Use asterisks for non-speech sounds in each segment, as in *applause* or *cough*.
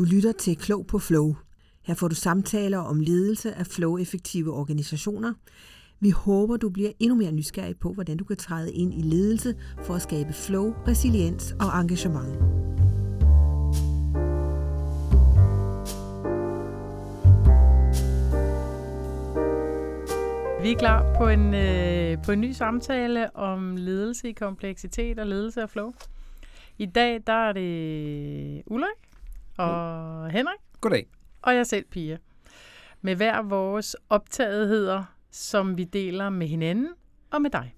Du lytter til Klog på Flow. Her får du samtaler om ledelse af flow-effektive organisationer. Vi håber, du bliver endnu mere nysgerrig på, hvordan du kan træde ind i ledelse for at skabe flow, resiliens og engagement. Vi er klar på en, øh, på en ny samtale om ledelse i kompleksitet og ledelse af flow. I dag der er det Ulrik og Henrik. Goddag. Og jeg selv, Pia. Med hver vores optagetheder, som vi deler med hinanden og med dig.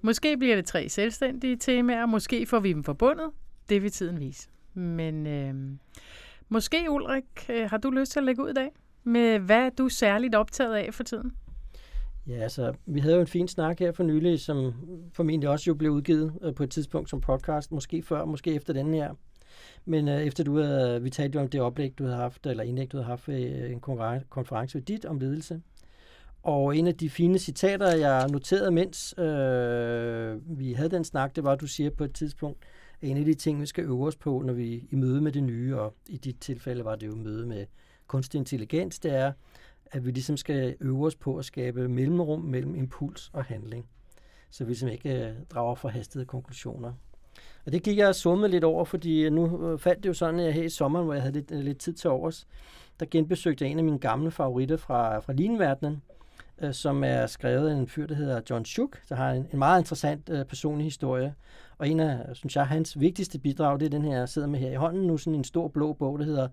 Måske bliver det tre selvstændige temaer, måske får vi dem forbundet. Det vil tiden vise. Men øh, måske, Ulrik, øh, har du lyst til at lægge ud i dag med, hvad du er særligt optaget af for tiden? Ja, altså, vi havde jo en fin snak her for nylig, som formentlig også jo blev udgivet øh, på et tidspunkt som podcast, måske før, måske efter den her. Men øh, efter du havde, vi talte jo om det oplæg, du havde haft, eller indlæg, du havde haft ved øh, en konference ved dit om ledelse. Og en af de fine citater, jeg noterede, mens øh, vi havde den snak, det var, at du siger på et tidspunkt, at en af de ting, vi skal øve os på, når vi er i møde med det nye, og i dit tilfælde var det jo møde med kunstig intelligens, det er, at vi ligesom skal øve os på at skabe mellemrum mellem impuls og handling. Så vi ligesom ikke øh, drager forhastede konklusioner. Og det gik jeg og lidt over, fordi nu øh, faldt det jo sådan, at jeg her i sommeren, hvor jeg havde lidt, øh, lidt tid til overs, der genbesøgte jeg en af mine gamle favoritter fra, fra linverdenen, øh, som er skrevet af en fyr, der hedder John Schuck, der har en, en meget interessant øh, personlig historie. Og en af, synes jeg, hans vigtigste bidrag, det er den her, jeg sidder med her i hånden nu, sådan en stor blå bog, der hedder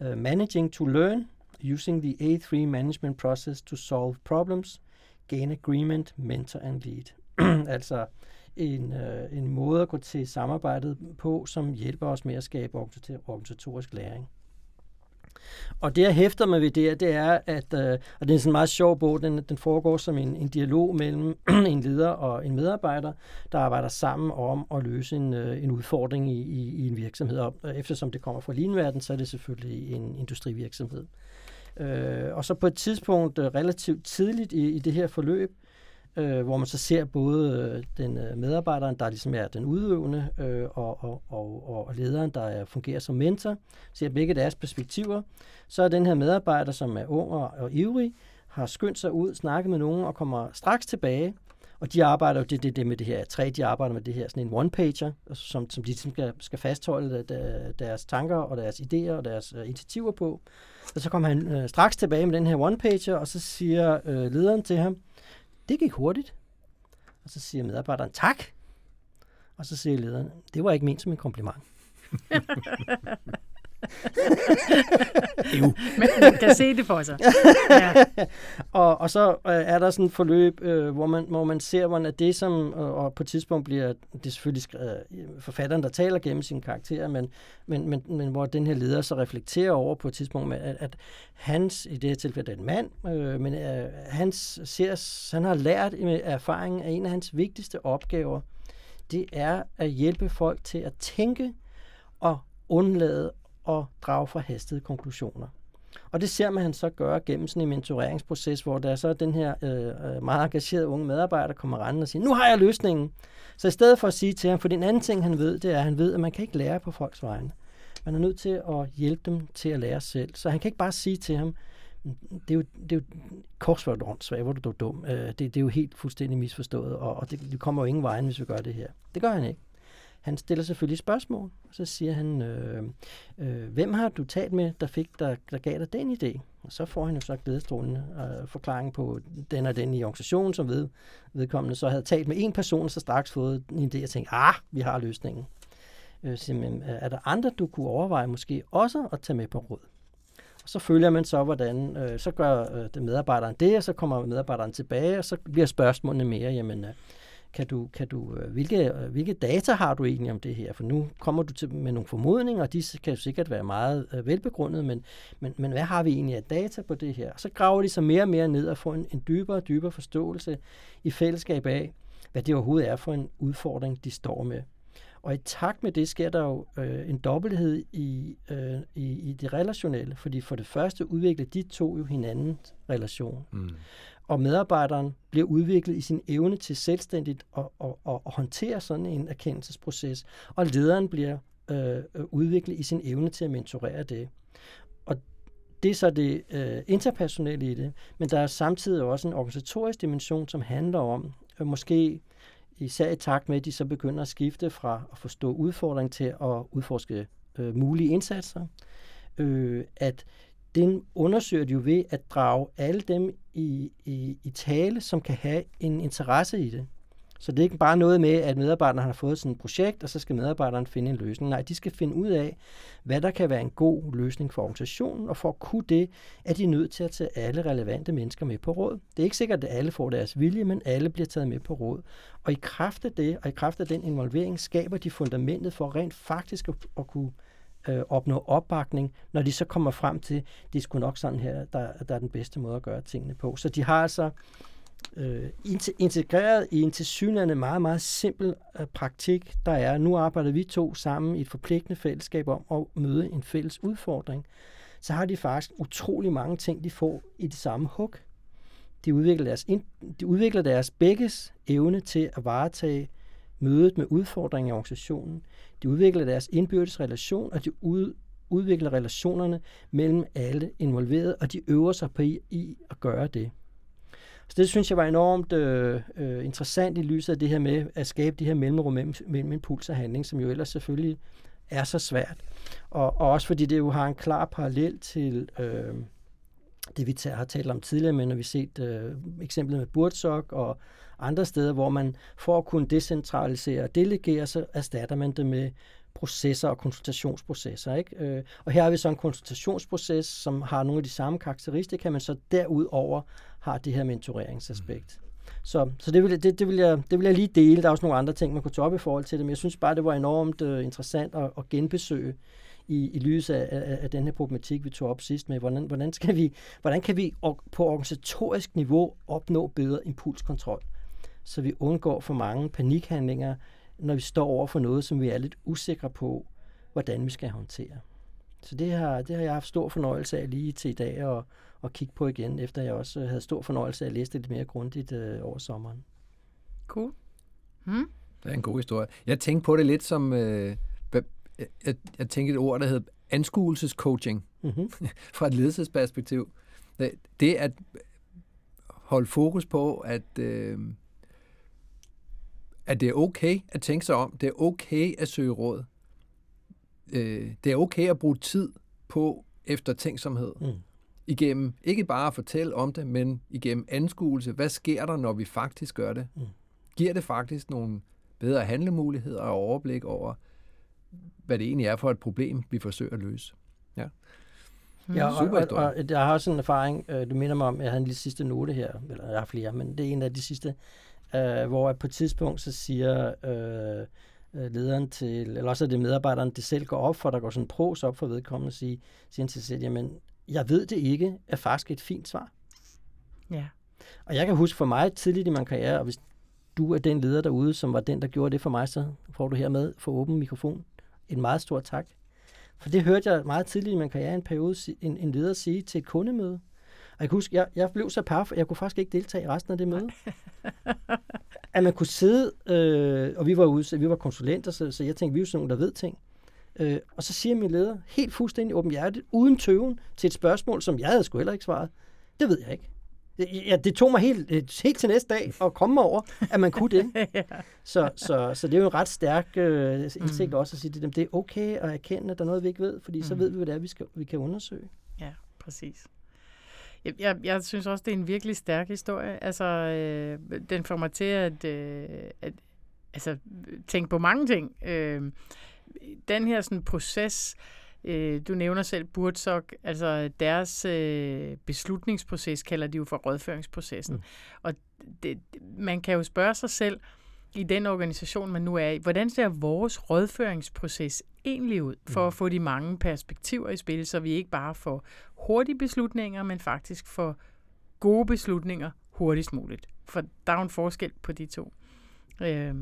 øh, Managing to Learn, Using the A3 Management Process to Solve Problems, Gain Agreement, Mentor and Lead. *clears throat* altså en, øh, en måde at gå til samarbejdet på, som hjælper os med at skabe organisatorisk læring. Og det, jeg hæfter mig ved det, det er, at, øh, og det er sådan en meget sjov bog, den, den foregår som en, en dialog mellem *clears throat* en leder og en medarbejder, der arbejder sammen om at løse en, øh, en udfordring i, i, i en virksomhed. Og eftersom det kommer fra linverden, så er det selvfølgelig en industrivirksomhed. Øh, og så på et tidspunkt øh, relativt tidligt i, i det her forløb, øh, Øh, hvor man så ser både øh, den øh, medarbejderen, der ligesom er den udøvende, øh, og, og, og, og lederen, der er, fungerer som mentor, ser begge deres perspektiver. Så er den her medarbejder, som er ung og, og ivrig, har skyndt sig ud, snakket med nogen og kommer straks tilbage. Og de arbejder jo det, det, det med det her tre, de arbejder med det her sådan en one-pager, altså som, som de ligesom skal, skal fastholde øh, deres tanker og deres idéer og deres uh, initiativer på. Og så kommer han uh, straks tilbage med den her one-pager, og så siger uh, lederen til ham, det gik hurtigt. Og så siger medarbejderen, tak. Og så siger lederen, det var ikke ment som en kompliment. *laughs* *laughs* Men man kan se det for sig. Ja. og, og så øh, er der sådan et forløb, øh, hvor, man, hvor man ser, hvordan det som, og, og på et tidspunkt bliver det selvfølgelig øh, forfatteren, der taler gennem sine karakterer, men, men, men, men hvor den her leder så reflekterer over på et tidspunkt, med, at, at hans, i det her tilfælde er en mand, øh, men øh, hans ser, han har lært med erfaringen, at en af hans vigtigste opgaver, det er at hjælpe folk til at tænke og undlade at drage forhastede konklusioner. Og det ser man han så gøre gennem sådan en mentoreringsproces, hvor der er så den her øh, øh meget engagerede unge medarbejder kommer rendende og siger, nu har jeg løsningen. Så i stedet for at sige til ham, for den anden ting han ved, det er, at han ved, at man kan ikke lære på folks vegne. Man er nødt til at hjælpe dem til at lære selv. Så han kan ikke bare sige til ham, mm, det er jo, det er jo korsvagt åndssvagt, hvor du er dum. Øh, det, det er jo helt fuldstændig misforstået, og, og det, det kommer jo ingen vejen, hvis vi gør det her. Det gør han ikke. Han stiller selvfølgelig spørgsmål, og så siger han, øh, øh, hvem har du talt med, der, fik, der, der gav dig den idé? Og så får han jo så glædestrålende øh, forklaring på den og den i organisationen, som ved, vedkommende så havde talt med en person, og så straks fået en idé og tænkt, ah, vi har løsningen. Øh, simpelthen, øh, er der andre, du kunne overveje måske også at tage med på råd? Og så følger man så, hvordan, øh, så gør øh, det medarbejderen det, og så kommer medarbejderen tilbage, og så bliver spørgsmålene mere, jamen, øh, kan du, kan du, øh, hvilke, øh, hvilke data har du egentlig om det her? For nu kommer du til med nogle formodninger, og de kan sikkert være meget øh, velbegrundede, men, men, men hvad har vi egentlig af data på det her? Og så graver de sig mere og mere ned og får en, en dybere og dybere forståelse i fællesskab af, hvad det overhovedet er for en udfordring, de står med. Og i takt med det sker der jo øh, en dobbelthed i, øh, i, i det relationelle, fordi for det første udvikler de to jo hinandens relation. Mm og medarbejderen bliver udviklet i sin evne til selvstændigt at, at, at, at håndtere sådan en erkendelsesproces, og lederen bliver øh, udviklet i sin evne til at mentorere det. Og det er så det øh, interpersonelle i det, men der er samtidig også en organisatorisk dimension, som handler om øh, måske især i takt med, at de så begynder at skifte fra at forstå udfordring til at udforske øh, mulige indsatser, øh, at den undersøger de jo ved at drage alle dem i, i, i tale, som kan have en interesse i det. Så det er ikke bare noget med, at medarbejderne har fået sådan et projekt, og så skal medarbejderne finde en løsning. Nej, de skal finde ud af, hvad der kan være en god løsning for organisationen, og for at kunne det, er de nødt til at tage alle relevante mennesker med på råd. Det er ikke sikkert, at alle får deres vilje, men alle bliver taget med på råd. Og i kraft af det, og i kraft af den involvering, skaber de fundamentet for rent faktisk at, at kunne øh, opnå opbakning, når de så kommer frem til, det er sgu nok sådan her, der, der er den bedste måde at gøre tingene på. Så de har altså øh, integreret i en tilsyneladende meget, meget simpel øh, praktik, der er, nu arbejder vi to sammen i et forpligtende fællesskab om at møde en fælles udfordring. Så har de faktisk utrolig mange ting, de får i det samme hug. De udvikler deres, de udvikler deres begges evne til at varetage mødet med udfordringer i organisationen. De udvikler deres indbyrdes relation, og de ud, udvikler relationerne mellem alle involverede, og de øver sig på i, i at gøre det. Så det synes jeg var enormt øh, øh, interessant i lyset af det her med at skabe de her mellemrum mellem, mellem impuls og handling, som jo ellers selvfølgelig er så svært. Og, og også fordi det jo har en klar parallel til øh, det, vi har talt om tidligere, men når vi har set øh, eksemplet med Burtsok og andre steder, hvor man for at kunne decentralisere og delegere, så erstatter man det med processer og konsultationsprocesser. Ikke? Øh, og her har vi så en konsultationsproces, som har nogle af de samme karakteristika, men så derudover har det her mentoreringsaspekt. Mm. Så, så det, vil, det, det, vil jeg, det vil jeg lige dele. Der er også nogle andre ting, man kunne tage op i forhold til det, men jeg synes bare, det var enormt uh, interessant at, at genbesøge i, i lyset af, af, af den her problematik, vi tog op sidst med, hvordan, hvordan, skal vi, hvordan kan vi på organisatorisk niveau opnå bedre impulskontrol, så vi undgår for mange panikhandlinger, når vi står over for noget, som vi er lidt usikre på, hvordan vi skal håndtere. Så det har, det har jeg haft stor fornøjelse af lige til i dag at, at kigge på igen, efter jeg også havde stor fornøjelse af at læse det lidt mere grundigt øh, over sommeren. Cool. Hmm? Det er en god historie. Jeg tænkte på det lidt som, øh, jeg, jeg tænkte et ord, der hedder anskuelsescoaching mm-hmm. *laughs* fra et ledelsesperspektiv. Det, det at holde fokus på, at, øh, at det er okay at tænke sig om, det er okay at søge råd. Øh, det er okay at bruge tid på eftertænksomhed. Mm. Igennem ikke bare at fortælle om det, men igennem anskuelse. Hvad sker der, når vi faktisk gør det? Mm. Giver det faktisk nogle bedre handlemuligheder og overblik over, hvad det egentlig er for et problem, vi forsøger at løse? Ja. Ja, og, Super og, og, jeg har også en erfaring, øh, du minder mig om, jeg havde en lille sidste note her, eller jeg har flere, men det er en af de sidste, øh, hvor på et tidspunkt så siger øh, øh, lederen til, eller også er det medarbejderen, det selv går op for, der går sådan en pros op for vedkommende, og siger, siger til sig, jamen, jeg ved det ikke, er faktisk et fint svar. Ja. Og jeg kan huske for mig tidligt i min karriere, og hvis du er den leder derude, som var den, der gjorde det for mig, så får du hermed for åben mikrofon. En meget stor tak. For det hørte jeg meget tidligt i min karriere, en periode, en, en leder sige til et kundemøde. Og jeg kan huske, jeg, jeg blev så paf, jeg kunne faktisk ikke deltage i resten af det møde. at man kunne sidde, øh, og vi var ude, vi var konsulenter, så, så jeg tænkte, vi er jo sådan nogle, der ved ting. Øh, og så siger min leder, helt fuldstændig åbenhjertet, uden tøven, til et spørgsmål, som jeg havde sgu heller ikke svaret. Det ved jeg ikke. Ja, det tog mig helt, øh, helt til næste dag at komme mig over, at man kunne det. *laughs* ja. så, så, så det er jo en ret stærk øh, indsigt mm. også at sige til dem, det er okay at erkende, at der er noget, vi ikke ved, fordi mm. så ved vi, hvad det er, vi, skal, vi kan undersøge. Ja, præcis. Jeg, jeg, jeg synes også, det er en virkelig stærk historie. Altså, øh, den får mig til at, øh, at altså, tænke på mange ting. Øh, den her sådan, proces, øh, du nævner selv Burtsok, altså deres øh, beslutningsproces kalder de jo for rådføringsprocessen. Mm. Og det, man kan jo spørge sig selv, i den organisation, man nu er i, hvordan ser vores rådføringsproces egentlig ud, for at mm. få de mange perspektiver i spil, så vi ikke bare får hurtige beslutninger, men faktisk får gode beslutninger hurtigst muligt. For der er jo en forskel på de to. Øh,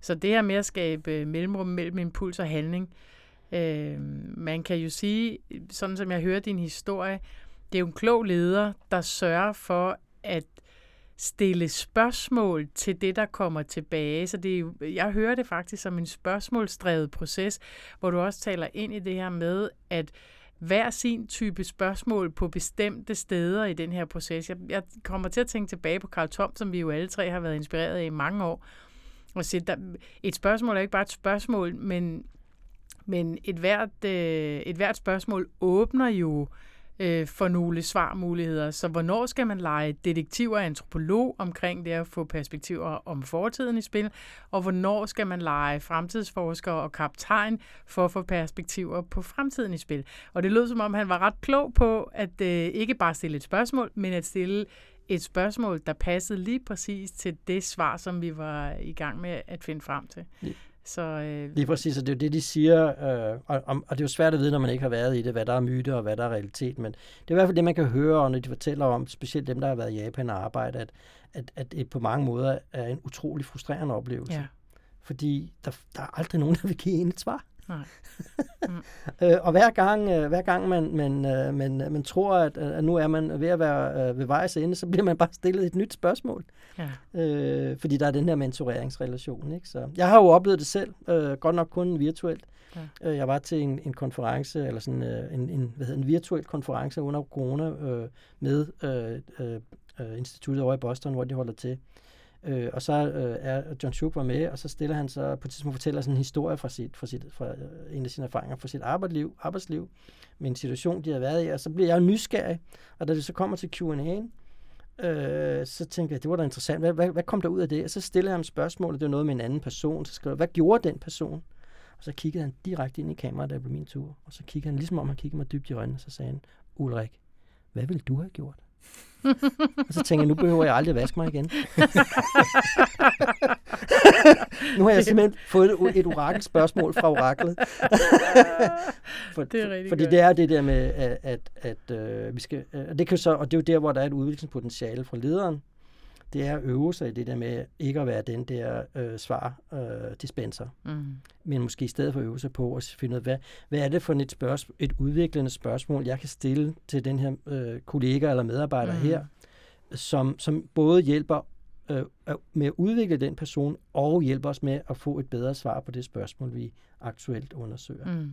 så det her med at skabe mellemrum mellem impuls og handling, øh, man kan jo sige, sådan som jeg hører din historie, det er jo en klog leder, der sørger for, at stille spørgsmål til det, der kommer tilbage. Så det er jo, jeg hører det faktisk som en spørgsmålsdrevet proces, hvor du også taler ind i det her med, at hver sin type spørgsmål på bestemte steder i den her proces. Jeg, jeg kommer til at tænke tilbage på Carl Tom, som vi jo alle tre har været inspireret af i mange år. Og se, der, et spørgsmål er ikke bare et spørgsmål, men, men et, hvert, øh, et hvert spørgsmål åbner jo øh, øh, for nogle svarmuligheder. Så hvornår skal man lege detektiv og antropolog omkring det at få perspektiver om fortiden i spil, og hvornår skal man lege fremtidsforsker og kaptajn for at få perspektiver på fremtiden i spil. Og det lød som om, han var ret klog på at øh, ikke bare stille et spørgsmål, men at stille et spørgsmål, der passede lige præcis til det svar, som vi var i gang med at finde frem til. Ja. Så, øh, Lige præcis, og det er jo det, de siger, øh, og, og, og det er jo svært at vide, når man ikke har været i det, hvad der er myte og hvad der er realitet, men det er i hvert fald det, man kan høre, når de fortæller om, specielt dem, der har været i Japan og arbejdet, at, at, at det på mange måder er en utrolig frustrerende oplevelse. Ja. Fordi der, der er aldrig nogen, der vil give en et svar. Nej. *laughs* Mm. øh, og hver gang, øh, hver gang man, man, øh, man, man tror, at, at nu er man ved at være øh, ved vejs ende, så bliver man bare stillet et nyt spørgsmål. Ja. Øh, fordi der er den her mentoreringsrelation. Ikke? Så jeg har jo oplevet det selv, øh, godt nok kun virtuelt. Ja. Øh, jeg var til en, en konference, eller sådan øh, en, en, hvad hedder, en virtuel konference under corona øh, med øh, øh, instituttet over i Boston, hvor de holder til. Øh, og så øh, er John Chuk var med, og så stiller han så på et tidspunkt fortæller sådan en historie fra, sit, fra, sit, fra øh, en af sine erfaringer fra sit arbejdsliv, arbejdsliv med en situation, de har været i, og så bliver jeg nysgerrig, og da det så kommer til Q&A'en, øh, så tænker jeg, det var da interessant, hvad, hvad, hvad kom der ud af det? Og så stiller jeg ham spørgsmål, og det var noget med en anden person, så skrev jeg, hvad gjorde den person? Og så kiggede han direkte ind i kameraet, der blev min tur, og så kiggede han, ligesom om han kiggede mig dybt i øjnene, og så sagde han, Ulrik, hvad ville du have gjort? *laughs* og så tænker jeg, nu behøver jeg aldrig vaske mig igen. *laughs* nu har jeg simpelthen fået et orakelspørgsmål fra oraklet. *laughs* For, det er rigtig fordi godt. det er det der med, at, at, at øh, vi skal, øh, det kan så, og det er jo der, hvor der er et udviklingspotentiale fra lederen, det er at øve sig i det der med ikke at være den der øh, svar øh, dispenser, mm. men måske i stedet for at øve sig på at finde ud af, hvad, hvad er det for et, spørgsmål, et udviklende spørgsmål, jeg kan stille til den her øh, kollega eller medarbejder mm. her, som, som både hjælper øh, med at udvikle den person, og hjælper os med at få et bedre svar på det spørgsmål, vi aktuelt undersøger. Mm.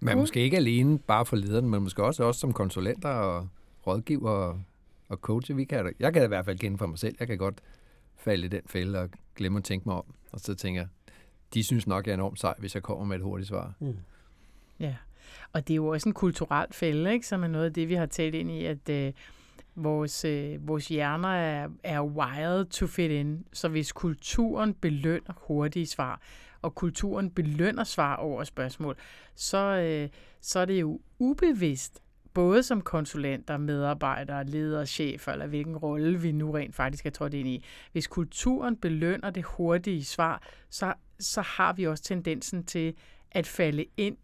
Men måske ikke alene bare for lederen, men måske også, også som konsulenter og rådgiver og coache. Vi kan, jeg kan i hvert fald kende for mig selv. Jeg kan godt falde i den fælde og glemme at tænke mig om. Og så tænker jeg, de synes nok, jeg er enormt sej, hvis jeg kommer med et hurtigt svar. Mm. Ja, og det er jo også en kulturel fælde, ikke? som er noget af det, vi har talt ind i, at øh, vores, øh, vores hjerner er, er wired to fit in. Så hvis kulturen belønner hurtige svar, og kulturen belønner svar over spørgsmål, så, øh, så er det jo ubevidst, både som konsulenter, medarbejdere, ledere, chefer, eller hvilken rolle vi nu rent faktisk er trådt ind i. Hvis kulturen belønner det hurtige svar, så, så har vi også tendensen til at falde ind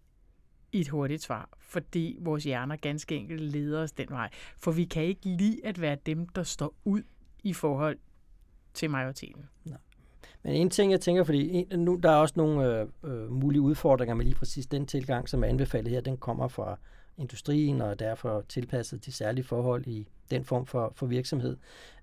i et hurtigt svar, fordi vores hjerner ganske enkelt leder os den vej. For vi kan ikke lide at være dem, der står ud i forhold til majoriteten. Nej. Men en ting, jeg tænker, fordi en, nu der er også nogle øh, øh, mulige udfordringer med lige præcis den tilgang, som er anbefalet her, den kommer fra industrien og er derfor tilpasset til særlige forhold i den form for, for virksomhed.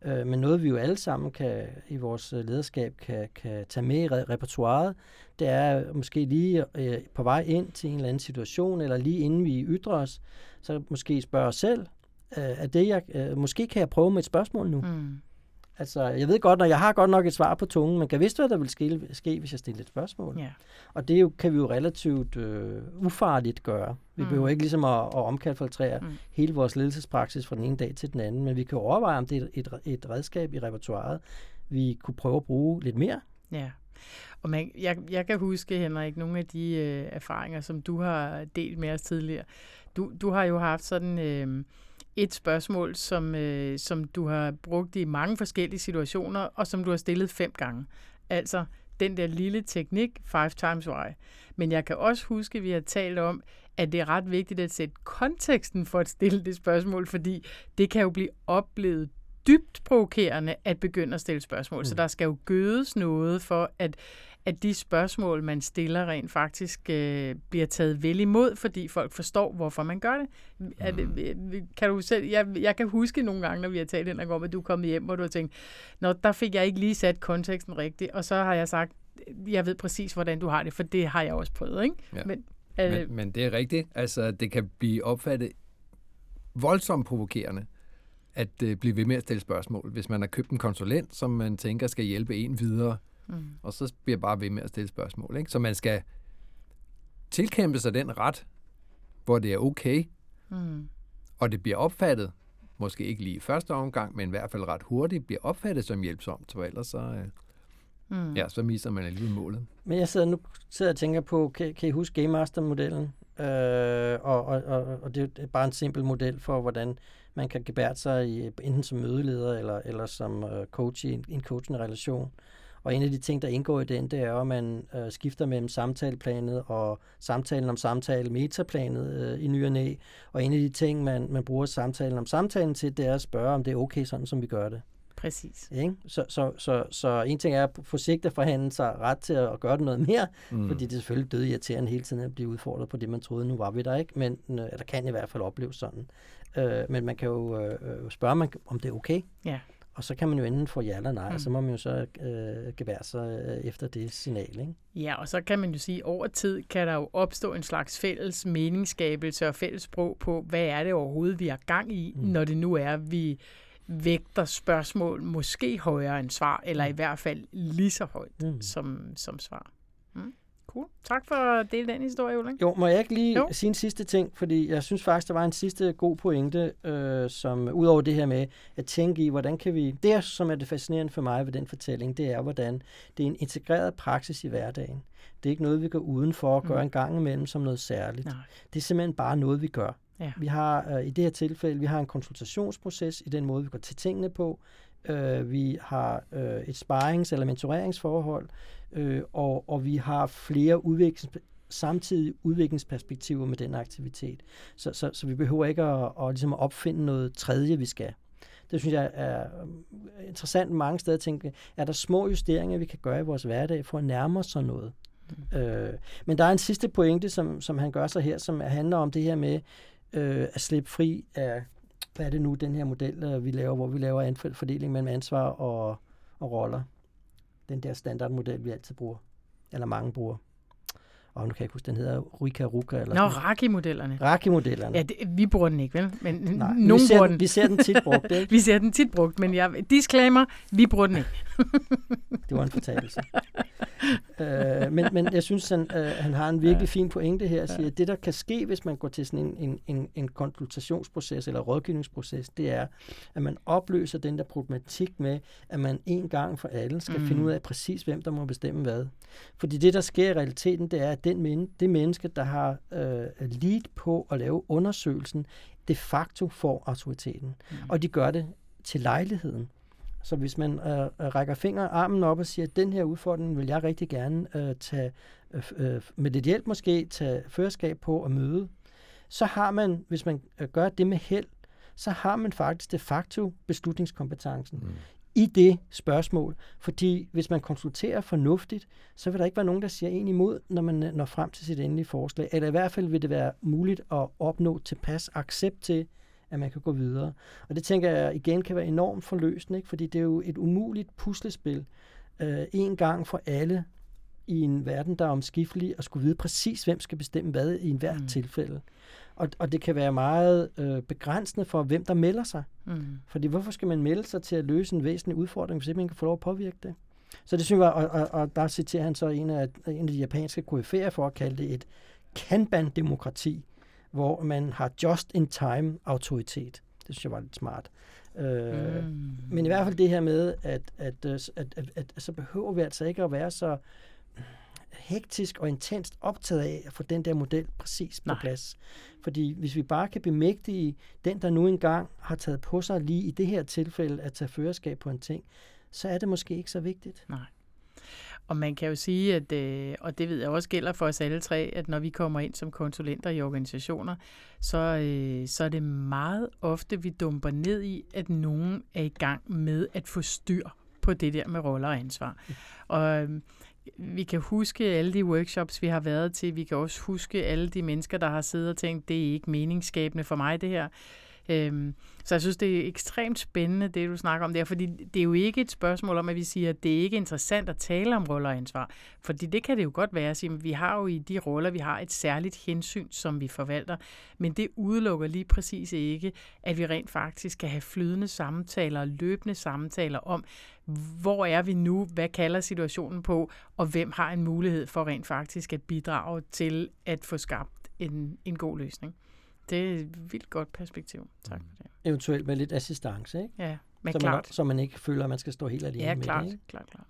Øh, men noget vi jo alle sammen kan i vores øh, lederskab kan, kan tage med i repertoireet, det er måske lige øh, på vej ind til en eller anden situation, eller lige inden vi ytrer os, så måske spørge os selv, øh, er det jeg, øh, måske kan jeg prøve med et spørgsmål nu. Mm. Altså, jeg ved godt, når jeg har godt nok et svar på tungen, men kan vidste, hvad der vil ske, ske hvis jeg stiller et spørgsmål. Ja. Og det jo, kan vi jo relativt øh, ufarligt gøre. Vi mm. behøver ikke ligesom at, at omkalfiltrere mm. hele vores ledelsespraksis fra den ene dag til den anden, men vi kan overveje, om det er et, et redskab i repertoireet, vi kunne prøve at bruge lidt mere. Ja. Og man, jeg, jeg kan huske, Henrik, nogle af de øh, erfaringer, som du har delt med os tidligere. Du, du har jo haft sådan... Øh, et spørgsmål, som, øh, som du har brugt i mange forskellige situationer, og som du har stillet fem gange. Altså den der lille teknik, five times why. Men jeg kan også huske, at vi har talt om, at det er ret vigtigt at sætte konteksten for at stille det spørgsmål, fordi det kan jo blive oplevet dybt provokerende at begynde at stille spørgsmål. Mm. Så der skal jo gødes noget for, at, at de spørgsmål, man stiller rent faktisk øh, bliver taget vel imod, fordi folk forstår, hvorfor man gør det. Er det Mm. kan du selv, jeg, jeg kan huske nogle gange, når vi har talt den om, at du er kommet hjem, hvor du har tænkt, Nå, der fik jeg ikke lige sat konteksten rigtigt, og så har jeg sagt, jeg ved præcis, hvordan du har det, for det har jeg også prøvet, ikke? Ja. Men, øh, Men, men det er rigtigt. Altså, det kan blive opfattet voldsomt provokerende at øh, blive ved med at stille spørgsmål. Hvis man har købt en konsulent, som man tænker skal hjælpe en videre, mm, og så bliver bare ved med at stille spørgsmål. Ikke? Så man skal tilkæmpe sig den ret, hvor det er okay, mm, og det bliver opfattet, måske ikke lige i første omgang, men i hvert fald ret hurtigt, bliver opfattet som hjælpsomt, for ellers så, øh, mm. ja, så mister man alligevel målet. Men jeg sidder nu sidder og tænker på, kan, kan I huske Game Master-modellen? Øh, og, og, og, og det er bare en simpel model for, hvordan man kan gebære sig i, enten som mødeleder eller, eller som øh, coach i en, en coachende relation. Og en af de ting, der indgår i den, det er at man øh, skifter mellem samtaleplanet og samtalen om samtale, metaplanet øh, i ny og næ. Og en af de ting, man, man bruger samtalen om samtalen til, det er at spørge, om det er okay, sådan som vi gør det. Præcis. Ikke? Så, så, så, så en ting er at på sigt at forhandle sig ret til at gøre det noget mere, Mm. fordi det er selvfølgelig død irriterende hele tiden at blive udfordret på det, man troede, nu var vi der ikke, men øh, der kan i hvert fald opleves sådan. Øh, men man kan jo øh, øh, spørge, man, om det er okay, Ja. Og så kan man jo enten få ja eller nej, Mm. mm. og så må man jo så øh, gevære sig øh, efter det signal. Ikke? Ja, og så kan man jo sige, at over tid kan der jo opstå en slags fælles meningsskabelse og fælles sprog på, hvad er det overhovedet, vi har gang i, mm. Mm. når det nu er, vi vægter spørgsmål måske højere end svar, eller i hvert fald lige så højt Mm. som, som svar. Cool. Tak for at dele den historie, Ulrik. Jo, må jeg ikke lige jo. sige en sidste ting, fordi jeg synes faktisk, der var en sidste god pointe, øh, som udover det her med at tænke i, hvordan kan vi... Det, som er det fascinerende for mig ved den fortælling, det er, hvordan det er en integreret praksis i hverdagen. Det er ikke noget, vi går udenfor og gør Mm. en gang imellem som noget særligt. Nej. Det er simpelthen bare noget, vi gør. Ja. Vi har øh, i det her tilfælde, vi har en konsultationsproces i den måde, vi går til tingene på. Øh, vi har øh, et sparings- eller mentoreringsforhold, øh, og, og vi har flere udviklings, samtidige udviklingsperspektiver med den aktivitet. Så, så, så vi behøver ikke at, at, ligesom at opfinde noget tredje, vi skal. Det synes jeg er øh, interessant mange steder at tænke, er der små justeringer, vi kan gøre i vores hverdag for at nærme os sådan noget? Mm. Øh, men der er en sidste pointe, som, som han gør sig her, som handler om det her med øh, at slippe fri af, hvad er det nu, den her model, øh, vi laver, hvor vi laver fordeling mellem ansvar og, og roller. Den der standardmodel, vi altid bruger, eller mange bruger. Og nu kan jeg ikke huske, den hedder Ruika Ruka. Eller Nå. Raki-modellerne. Raki-modellerne. Ja, det, vi bruger den ikke, vel? Men Nej, nogen vi, ser bruger den, den. vi ser den tit brugt, ikke? *laughs* Vi ser den tit brugt, men jeg, disclaimer, vi bruger den ikke. Det var en fortalelse. *laughs* øh, men, men jeg synes, han, øh, han har en virkelig fin pointe her, at sige, at det, der kan ske, hvis man går til sådan en, en, en, en konsultationsproces eller rådgivningsproces, det er, at man opløser den der problematik med, at man en gang for alle skal mm. finde ud af præcis, hvem der må bestemme hvad. Fordi det, der sker i realiteten, det er, at den men, det menneske, der har øh, lead på at lave undersøgelsen, de facto får autoriteten. Mm. Og de gør det til lejligheden. Så hvis man øh, rækker fingeren armen op og siger, at den her udfordring vil jeg rigtig gerne øh, tage, øh, med lidt hjælp måske, tage førerskab på og møde, så har man, hvis man øh, gør det med held, så har man faktisk de facto beslutningskompetencen Mm. I det spørgsmål. Fordi hvis man konsulterer fornuftigt, så vil der ikke være nogen, der siger en imod, når man øh, når frem til sit endelige forslag. Eller i hvert fald vil det være muligt at opnå tilpas accept til, at man kan gå videre. Og det tænker jeg igen kan være enormt forløsende, ikke? fordi det er jo et umuligt puslespil. Øh, en gang for alle i en verden, der er omskiftelig, og skulle vide præcis, hvem skal bestemme hvad i enhver Mm. mm. tilfælde. Og, og det kan være meget øh, begrænsende for, hvem der melder sig. Mm. Fordi hvorfor skal man melde sig til at løse en væsentlig udfordring, hvis ikke man kan få lov at påvirke det? Så det synes jeg, og, og, og der citerer han så en af, en af de japanske KF'er for at kalde det et Kanban-demokrati, hvor man har just-in-time autoritet. Det synes jeg var lidt smart. Øh, Mm. Men i hvert fald det her med, at, at, øh, at, at, at, at så behøver vi altså ikke at være så hektisk og intenst optaget af at få den der model præcis på Nej. plads. Fordi hvis vi bare kan bemægtige den, der nu engang har taget på sig lige i det her tilfælde at tage førerskab på en ting, så er det måske ikke så vigtigt. Nej. Og man kan jo sige, at, øh, og det ved jeg også gælder for os alle tre, at når vi kommer ind som konsulenter i organisationer, så, øh, så er det meget ofte, vi dumper ned i, at nogen er i gang med at få styr på det der med roller og ansvar. Og øh, vi kan huske alle de workshops, vi har været til. Vi kan også huske alle de mennesker, der har siddet og tænkt, det er ikke meningsskabende for mig, det her. Øhm, så jeg synes, det er ekstremt spændende, det du snakker om der, fordi det er jo ikke et spørgsmål om, at vi siger, at det er ikke interessant at tale om roller og ansvar. Fordi det kan det jo godt være at sige, vi har jo i de roller, vi har et særligt hensyn, som vi forvalter, men det udelukker lige præcis ikke, at vi rent faktisk kan have flydende samtaler, løbende samtaler om, hvor er vi nu, hvad kalder situationen på, og hvem har en mulighed for rent faktisk at bidrage til at få skabt en, en god løsning. Det er et vildt godt perspektiv. Tak for det. Eventuelt med lidt assistance, ikke? Ja, men så, klart. man, så man ikke føler, at man skal stå helt alene Ja, med klart, det. Ikke? klart, klart.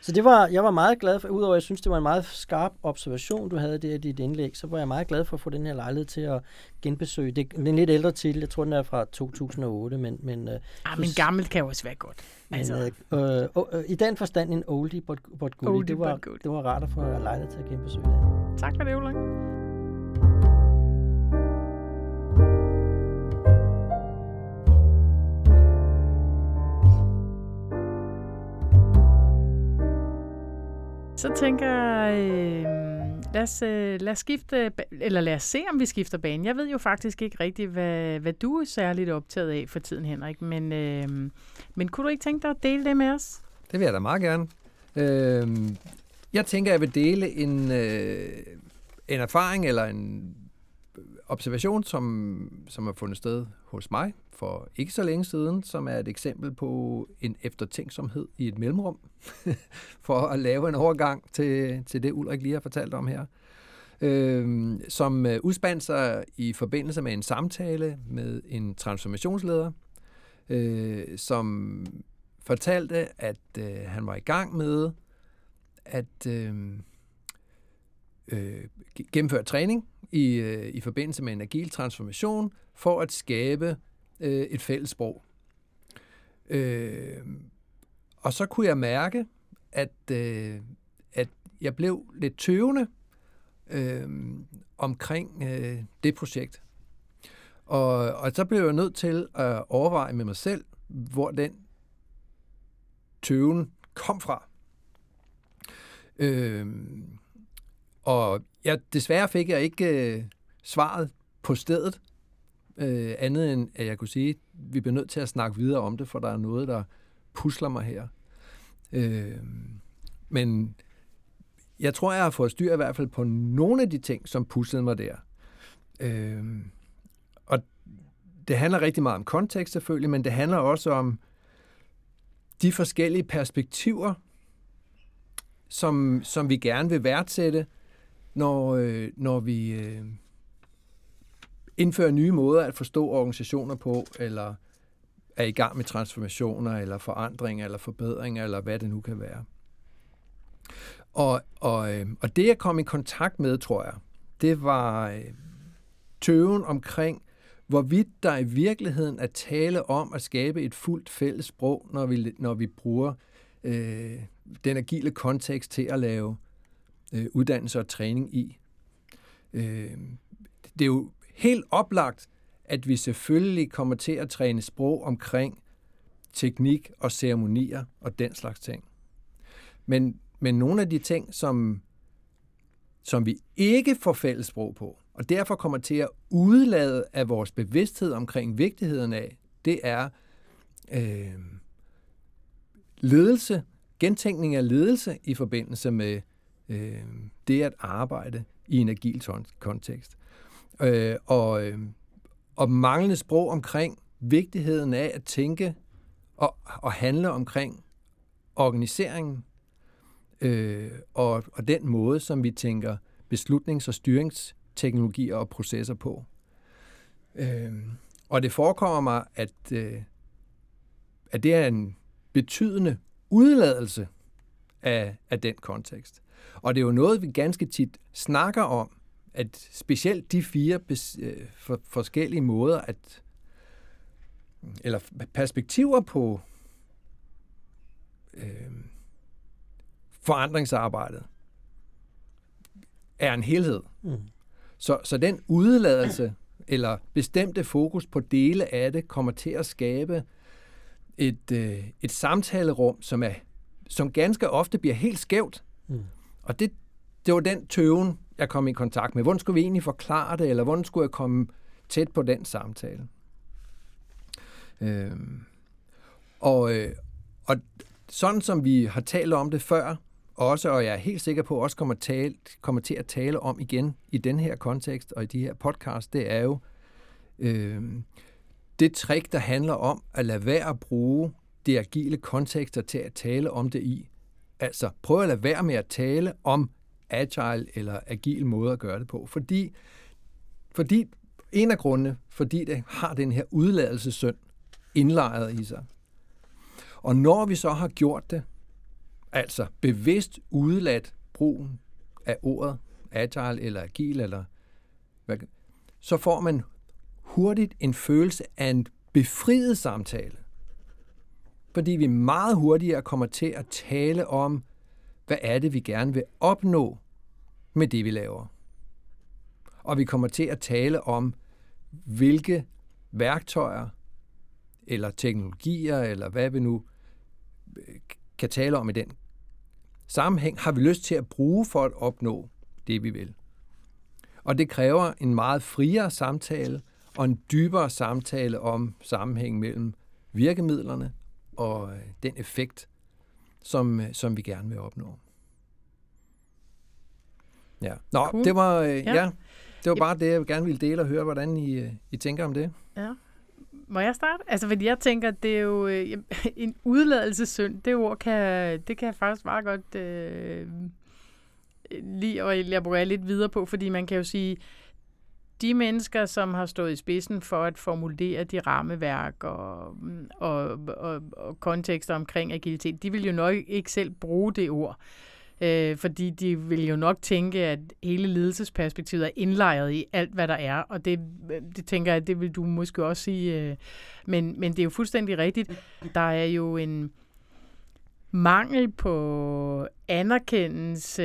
Så det var, jeg var meget glad for, udover at jeg synes, det var en meget skarp observation, du havde der i dit indlæg, så var jeg meget glad for at få den her lejlighed til at genbesøge. Det, det er en lidt ældre titel, jeg tror, den er fra 2008, men... men øh, Ah, men gammelt kan jo også være godt. Altså. Men, øh, øh, øh, I den forstand en oldie but, but goodie. Oldie det, var, but goodie. det var rart at få lejlighed til at genbesøge den. Tak for det, Ulrik. Så tænker jeg, øh, lad, os, øh, lad os skifte, eller lad os se, om vi skifter bane. Jeg ved jo faktisk ikke rigtigt, hvad, hvad du er særligt optaget af for tiden, Henrik. Men, øh, men kunne du ikke tænke dig at dele det med os? Det vil jeg da meget gerne. Øh, jeg tænker, jeg vil dele en, øh, en erfaring eller en observation, som, som er fundet sted hos mig for ikke så længe siden, som er et eksempel på en eftertænksomhed i et mellemrum, *laughs* for at lave en overgang til, til det, Ulrik lige har fortalt om her, øhm, øh, som udspandt sig i forbindelse med en samtale med en transformationsleder, øh, som fortalte, at øh, han var i gang med at øh, øh, gennemføre træning i, øh, i forbindelse med en agil transformation for at skabe øh, et fælles sprog. Øh, og så kunne jeg mærke, at, øh, at jeg blev lidt tøvende øh, omkring øh, det projekt. Og, og så blev jeg nødt til at overveje med mig selv, hvor den tøven kom fra. Øh, og ja, desværre fik jeg ikke øh, svaret på stedet, øh, andet end at jeg kunne sige, at vi bliver nødt til at snakke videre om det, for der er noget, der pusler mig her. Øh, men jeg tror, jeg har fået styr i hvert fald på nogle af de ting, som puslede mig der. Øh, og det handler rigtig meget om kontekst selvfølgelig, men det handler også om de forskellige perspektiver, som, som vi gerne vil værdsætte, når, øh, når vi øh, indfører nye måder at forstå organisationer på, eller er i gang med transformationer, eller forandringer, eller forbedringer, eller hvad det nu kan være. Og, og, øh, og det, jeg kom i kontakt med, tror jeg, det var øh, tøven omkring, hvorvidt der i virkeligheden er tale om at skabe et fuldt fælles sprog, når vi, når vi bruger øh, den agile kontekst til at lave øh, uddannelse og træning i. Øh, det er jo helt oplagt, at vi selvfølgelig kommer til at træne sprog omkring teknik og ceremonier og den slags ting. Men, men nogle af de ting, som, som vi ikke får fælles sprog på, og derfor kommer til at udlade af vores bevidsthed omkring vigtigheden af, det er øh, ledelse, gentænkning af ledelse i forbindelse med øh, det at arbejde i en agil kontekst. Øh, og, øh, og manglende sprog omkring vigtigheden af at tænke og, og handle omkring organiseringen øh, og, og den måde, som vi tænker beslutnings- og styringsteknologier og processer på. Øh, og det forekommer mig, at, øh, at det er en betydende udladelse af, af den kontekst. Og det er jo noget, vi ganske tit snakker om, at specielt de fire øh, for, forskellige måder at eller perspektiver på øh, forandringsarbejdet er en helhed. Mm. Så, så den udladelse eller bestemte fokus på dele af det kommer til at skabe et, øh, et samtalerum, som er som ganske ofte bliver helt skævt, Mm. Og det, det var den tøven, jeg kom i kontakt med. Hvordan skulle vi egentlig forklare det, eller hvordan skulle jeg komme tæt på den samtale? Øh, og, øh, og sådan som vi har talt om det før, også, og jeg er helt sikker på, også kommer, tale, kommer til at tale om igen i den her kontekst og i de her podcast, det er jo øh, det trick, der handler om at lade være at bruge de agile kontekster til at tale om det i. Altså, prøv at lade være med at tale om agile eller agil måde at gøre det på, fordi, fordi en af grundene, fordi det har den her udladelsessynd indlejret i sig. Og når vi så har gjort det, altså bevidst udladt brugen af ordet agile eller agil, eller hvad, så får man hurtigt en følelse af en befriet samtale. Fordi vi meget hurtigere kommer til at tale om, hvad er det, vi gerne vil opnå med det, vi laver. Og vi kommer til at tale om, hvilke værktøjer eller teknologier, eller hvad vi nu øh, kan tale om i den sammenhæng, har vi lyst til at bruge for at opnå det, vi vil. Og det kræver en meget friere samtale og en dybere samtale om sammenhængen mellem virkemidlerne og øh, den effekt, som, øh, som vi gerne vil opnå. Ja. Nå, cool. det var, øh, ja. ja, det var bare det, jeg gerne ville dele og høre, hvordan I, I tænker om det. Ja. Må jeg starte? Altså, fordi jeg tænker, det er jo øh, *laughs* en udladelsessynd. Det ord kan, det kan jeg faktisk meget godt øh, lige at elaborere lidt videre på, fordi man kan jo sige, de mennesker, som har stået i spidsen for at formulere de rammeværk og, og, og, og kontekster omkring agilitet, de vil jo nok ikke selv bruge det ord. Øh, fordi de vil jo nok tænke, at hele ledelsesperspektivet er indlejret i alt, hvad der er, og det, det tænker jeg, det vil du måske også sige. Øh, men, men det er jo fuldstændig rigtigt. Der er jo en mangel på anerkendelse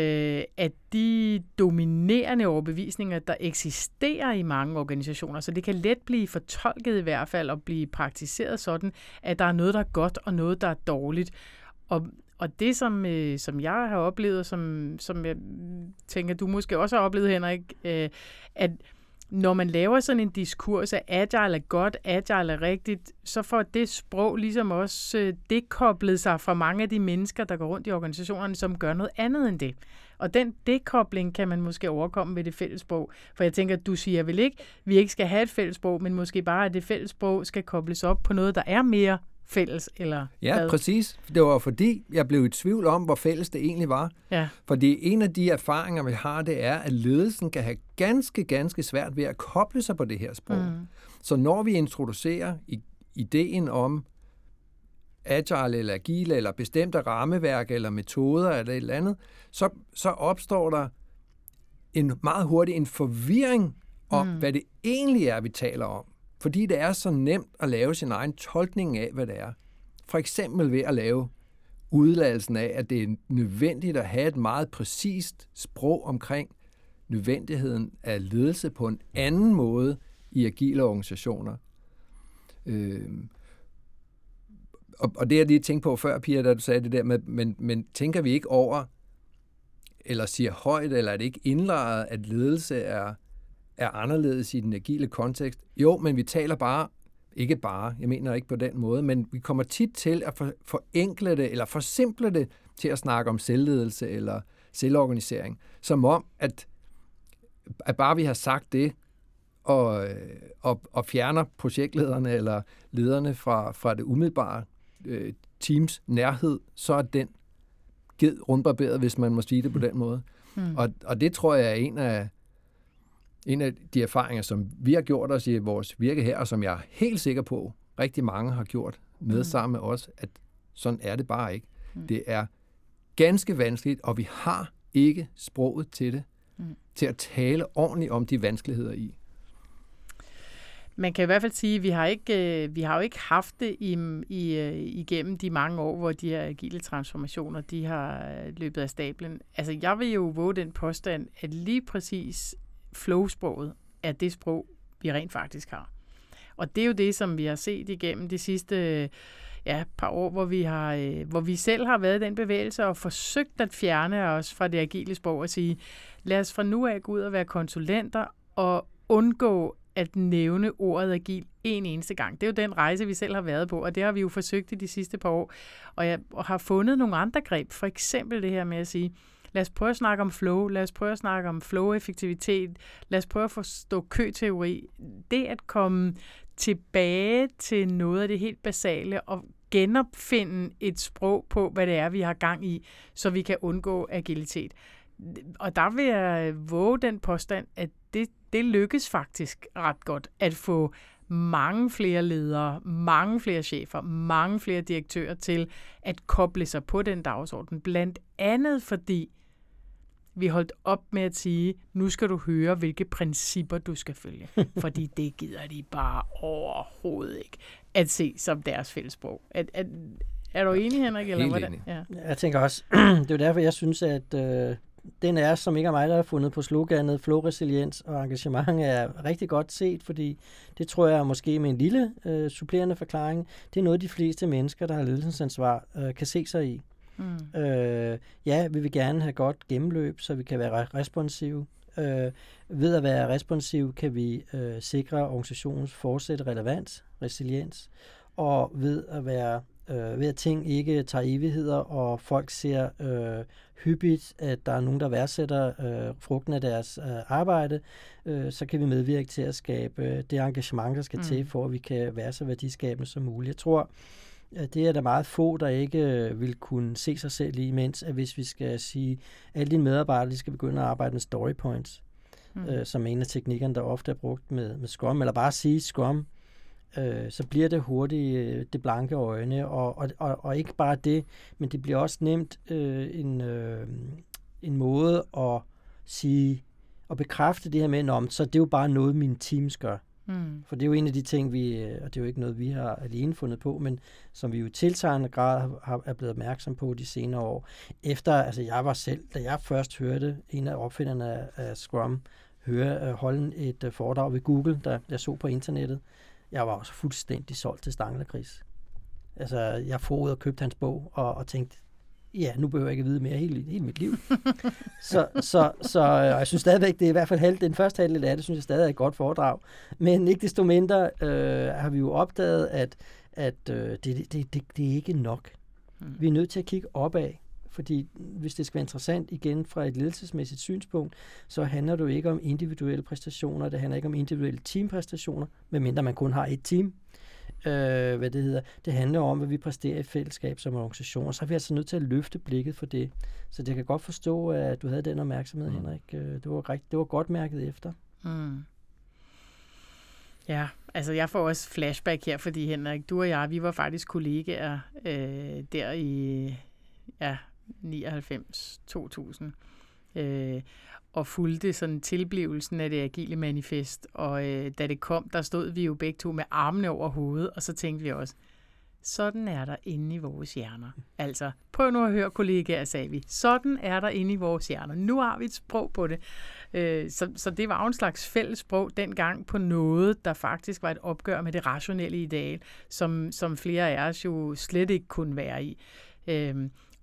af de dominerende overbevisninger, der eksisterer i mange organisationer. Så det kan let blive fortolket i hvert fald og blive praktiseret sådan, at der er noget, der er godt og noget, der er dårligt. Og og det, som, øh, som jeg har oplevet, som, som jeg tænker, du måske også har oplevet, Henrik, øh, at når man laver sådan en diskurs, af agile er godt, agile er rigtigt, så får det sprog ligesom også øh, dekoblet sig fra mange af de mennesker, der går rundt i organisationerne, som gør noget andet end det. Og den dekobling kan man måske overkomme med det fælles sprog. For jeg tænker, du siger vel ikke, vi ikke skal have et fælles sprog, men måske bare, at det fælles sprog skal kobles op på noget, der er mere fælles? Eller ja, hvad? præcis. Det var fordi, jeg blev i tvivl om, hvor fælles det egentlig var. Ja. Fordi en af de erfaringer, vi har, det er, at ledelsen kan have ganske, ganske svært ved at koble sig på det her sprog. Mm. Så når vi introducerer ideen om agile eller agile eller bestemte rammeværk eller metoder eller et eller andet, så, så opstår der en meget hurtig en forvirring om, mm. hvad det egentlig er, vi taler om. Fordi det er så nemt at lave sin egen tolkning af, hvad det er. For eksempel ved at lave udladelsen af, at det er nødvendigt at have et meget præcist sprog omkring nødvendigheden af ledelse på en anden måde i agile organisationer. Øh, og, og det jeg lige tænkte på før, Pia, da du sagde det der med, men, men tænker vi ikke over, eller siger højt, eller er det ikke indlejret, at ledelse er er anderledes i den agile kontekst. Jo, men vi taler bare, ikke bare, jeg mener ikke på den måde, men vi kommer tit til at for, forenkle det, eller forsimple det til at snakke om selvledelse eller selvorganisering, som om, at, at bare vi har sagt det, og, og, og fjerner projektlederne eller lederne fra, fra det umiddelbare øh, teams nærhed, så er den givet rundbarberet, hvis man må sige det på den måde. Mm. Og, og det tror jeg er en af, en af de erfaringer, som vi har gjort os i vores virke her, og som jeg er helt sikker på, rigtig mange har gjort med mm. sammen med os, at sådan er det bare ikke. Mm. Det er ganske vanskeligt, og vi har ikke sproget til det, mm. til at tale ordentligt om de vanskeligheder i. Man kan i hvert fald sige, at vi har ikke, øh, vi har jo ikke haft det i, i, øh, igennem de mange år, hvor de her agile transformationer, de har løbet af stablen. Altså, jeg vil jo våge den påstand, at lige præcis flowsproget er det sprog, vi rent faktisk har. Og det er jo det, som vi har set igennem de sidste ja, par år, hvor vi, har, øh, hvor vi selv har været i den bevægelse og forsøgt at fjerne os fra det agile sprog og sige, lad os fra nu af gå ud og være konsulenter og undgå at nævne ordet agil en eneste gang. Det er jo den rejse, vi selv har været på, og det har vi jo forsøgt i de sidste par år. Og jeg har fundet nogle andre greb, for eksempel det her med at sige, lad os prøve at snakke om flow, lad os prøve at snakke om flow-effektivitet, lad os prøve at forstå køteori. Det at komme tilbage til noget af det helt basale og genopfinde et sprog på, hvad det er, vi har gang i, så vi kan undgå agilitet. Og der vil jeg våge den påstand, at det, det lykkes faktisk ret godt at få mange flere ledere, mange flere chefer, mange flere direktører til at koble sig på den dagsorden. Blandt andet fordi vi holdt op med at sige, nu skal du høre, hvilke principper du skal følge. *laughs* Fordi det gider de bare overhovedet ikke at se som deres fællesprog. Er, er, er du enig, Henrik? Eller Helt hvordan? enig. Ja. Jeg tænker også, *clears throat* det er derfor, jeg synes, at øh, den er, som ikke er mig, der har fundet på sloganet Flow Resiliens og engagement, er rigtig godt set, fordi det tror jeg måske med en lille øh, supplerende forklaring, det er noget, de fleste mennesker, der har ledelsesansvar, øh, kan se sig i. Mm. Øh, ja, vi vil gerne have godt gennemløb, så vi kan være re- responsive. Øh, ved at være responsiv kan vi øh, sikre organisationens fortsat relevans, resiliens, og ved at være øh, ved at ting ikke tager evigheder, og folk ser øh, hyppigt, at der er nogen, der værdsætter øh, frugten af deres øh, arbejde, øh, så kan vi medvirke til at skabe øh, det engagement, der skal mm. til, for at vi kan være så værdiskabende som muligt. Jeg tror, det er der meget få, der ikke øh, vil kunne se sig selv i, mens at hvis vi skal sige, at alle dine medarbejdere de skal begynde at arbejde med story points, mm. øh, som er en af teknikkerne, der ofte er brugt med, med Scrum, eller bare sige Scrum, øh, så bliver det hurtigt øh, det blanke øjne, og, og, og, og ikke bare det, men det bliver også nemt øh, en, øh, en måde at sige, og bekræfte det her med, om så det er jo bare noget, mine teams gør. Mm. For det er jo en af de ting, vi, øh, og det er jo ikke noget, vi har alene fundet på, men som vi jo i tilsvarende grad har, er blevet opmærksom på de senere år. Efter, altså jeg var selv, da jeg først hørte en af opfinderne af, af Scrum, høre, uh, holde et uh, foredrag ved Google, der jeg så på internettet, jeg var også fuldstændig solgt til Stanglerkris. Altså, jeg får og købte hans bog, og, og tænkte, ja, nu behøver jeg ikke vide mere hele, hele mit liv. *laughs* så, så, så og jeg synes stadigvæk, det er i hvert fald halv, den første halvdel af det, synes jeg stadig er et godt foredrag. Men ikke desto mindre øh, har vi jo opdaget, at, at øh, det, det, det, det er ikke nok. Mm. Vi er nødt til at kigge opad. Fordi hvis det skal være interessant igen fra et ledelsesmæssigt synspunkt, så handler det jo ikke om individuelle præstationer, det handler ikke om individuelle teampræstationer, medmindre man kun har et team. Øh, hvad det hedder. Det handler om, hvad vi præsterer i fællesskab som organisation, og så er vi altså nødt til at løfte blikket for det. Så det kan godt forstå, at du havde den opmærksomhed, mm. Henrik. Øh, det var, rigt, det var godt mærket efter. Mm. Ja, altså jeg får også flashback her, fordi Henrik, du og jeg, vi var faktisk kollegaer øh, der i ja, 99-2000, øh, og fulgte sådan tilblivelsen af det agile manifest, og øh, da det kom, der stod vi jo begge to med armene over hovedet, og så tænkte vi også, sådan er der inde i vores hjerner. Altså, prøv nu at høre kollegaer, sagde vi. Sådan er der inde i vores hjerner. Nu har vi et sprog på det. Øh, så, så det var jo en slags fælles sprog dengang på noget, der faktisk var et opgør med det rationelle ideal, som, som flere af os jo slet ikke kunne være i. Øh,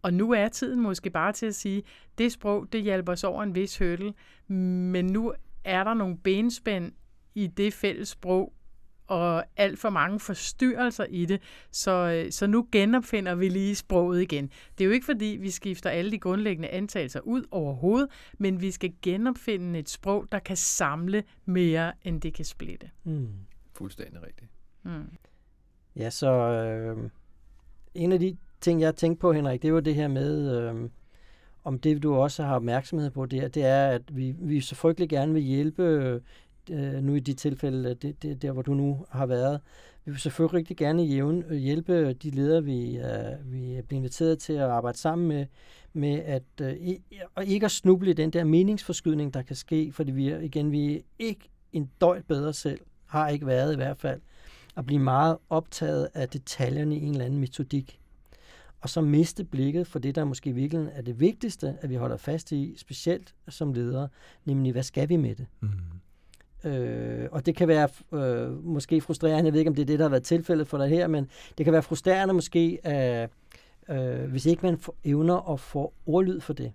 og nu er tiden måske bare til at sige, det sprog, det hjælper os over en vis hurdle, men nu er der nogle benspænd i det fælles sprog, og alt for mange forstyrrelser i det, så, så nu genopfinder vi lige sproget igen. Det er jo ikke fordi, vi skifter alle de grundlæggende antagelser ud overhovedet, men vi skal genopfinde et sprog, der kan samle mere, end det kan splitte. Mm. Fuldstændig rigtigt. Mm. Ja, så øh, en af de ting, jeg tænkte på, Henrik, det var det her med, øh, om det du også har opmærksomhed på der, det er, at vi, vi så frygtelig gerne vil hjælpe, øh, nu i de tilfælde, det, det, der hvor du nu har været, vi vil selvfølgelig rigtig gerne jævne, hjælpe de ledere, vi, øh, vi er blevet inviteret til at arbejde sammen med, med at øh, og ikke at snuble i den der meningsforskydning, der kan ske, fordi vi igen, vi er ikke en døjt bedre selv, har ikke været i hvert fald, at blive meget optaget af detaljerne i en eller anden metodik og så miste blikket for det, der måske i virkeligheden er det vigtigste, at vi holder fast i, specielt som ledere, nemlig hvad skal vi med det? Mm. Øh, og det kan være øh, måske frustrerende, jeg ved ikke, om det er det, der har været tilfældet for dig her, men det kan være frustrerende måske, øh, øh, hvis ikke man får evner at få ordlyd for det.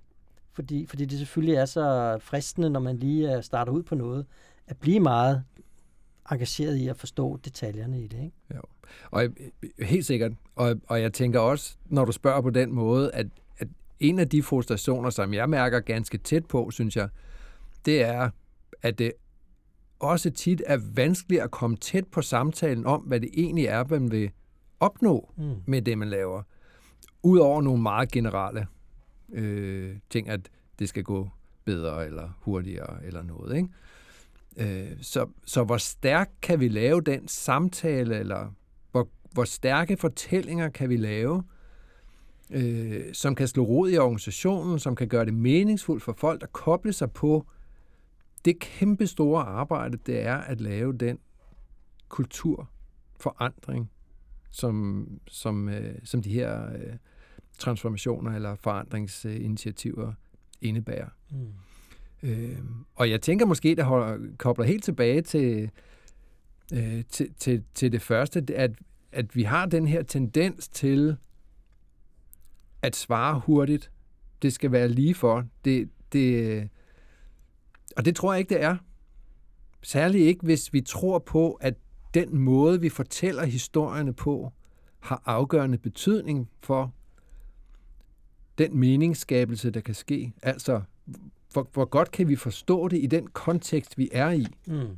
Fordi, fordi det selvfølgelig er så fristende, når man lige øh, starter ud på noget, at blive meget engageret i at forstå detaljerne i det. Ikke? Jo. Og helt sikkert. Og, og jeg tænker også, når du spørger på den måde, at, at en af de frustrationer, som jeg mærker ganske tæt på, synes jeg, det er, at det også tit er vanskeligt at komme tæt på samtalen om, hvad det egentlig er, man vil opnå mm. med det, man laver. Udover nogle meget generelle øh, ting, at det skal gå bedre eller hurtigere eller noget. Ikke? Øh, så, så hvor stærk kan vi lave den samtale, eller hvor, hvor stærke fortællinger kan vi lave, øh, som kan slå rod i organisationen, som kan gøre det meningsfuldt for folk at koble sig på det kæmpe store arbejde, det er at lave den kulturforandring, som, som, øh, som de her øh, transformationer eller forandringsinitiativer indebærer. Mm. Øh, og jeg tænker måske, der holder, kobler helt tilbage til, øh, til, til, til det første, at, at vi har den her tendens til at svare hurtigt. Det skal være lige for. Det, det, øh, og det tror jeg ikke, det er. Særligt ikke, hvis vi tror på, at den måde, vi fortæller historierne på, har afgørende betydning for den meningsskabelse, der kan ske. Altså, hvor, hvor godt kan vi forstå det i den kontekst, vi er i? Mm.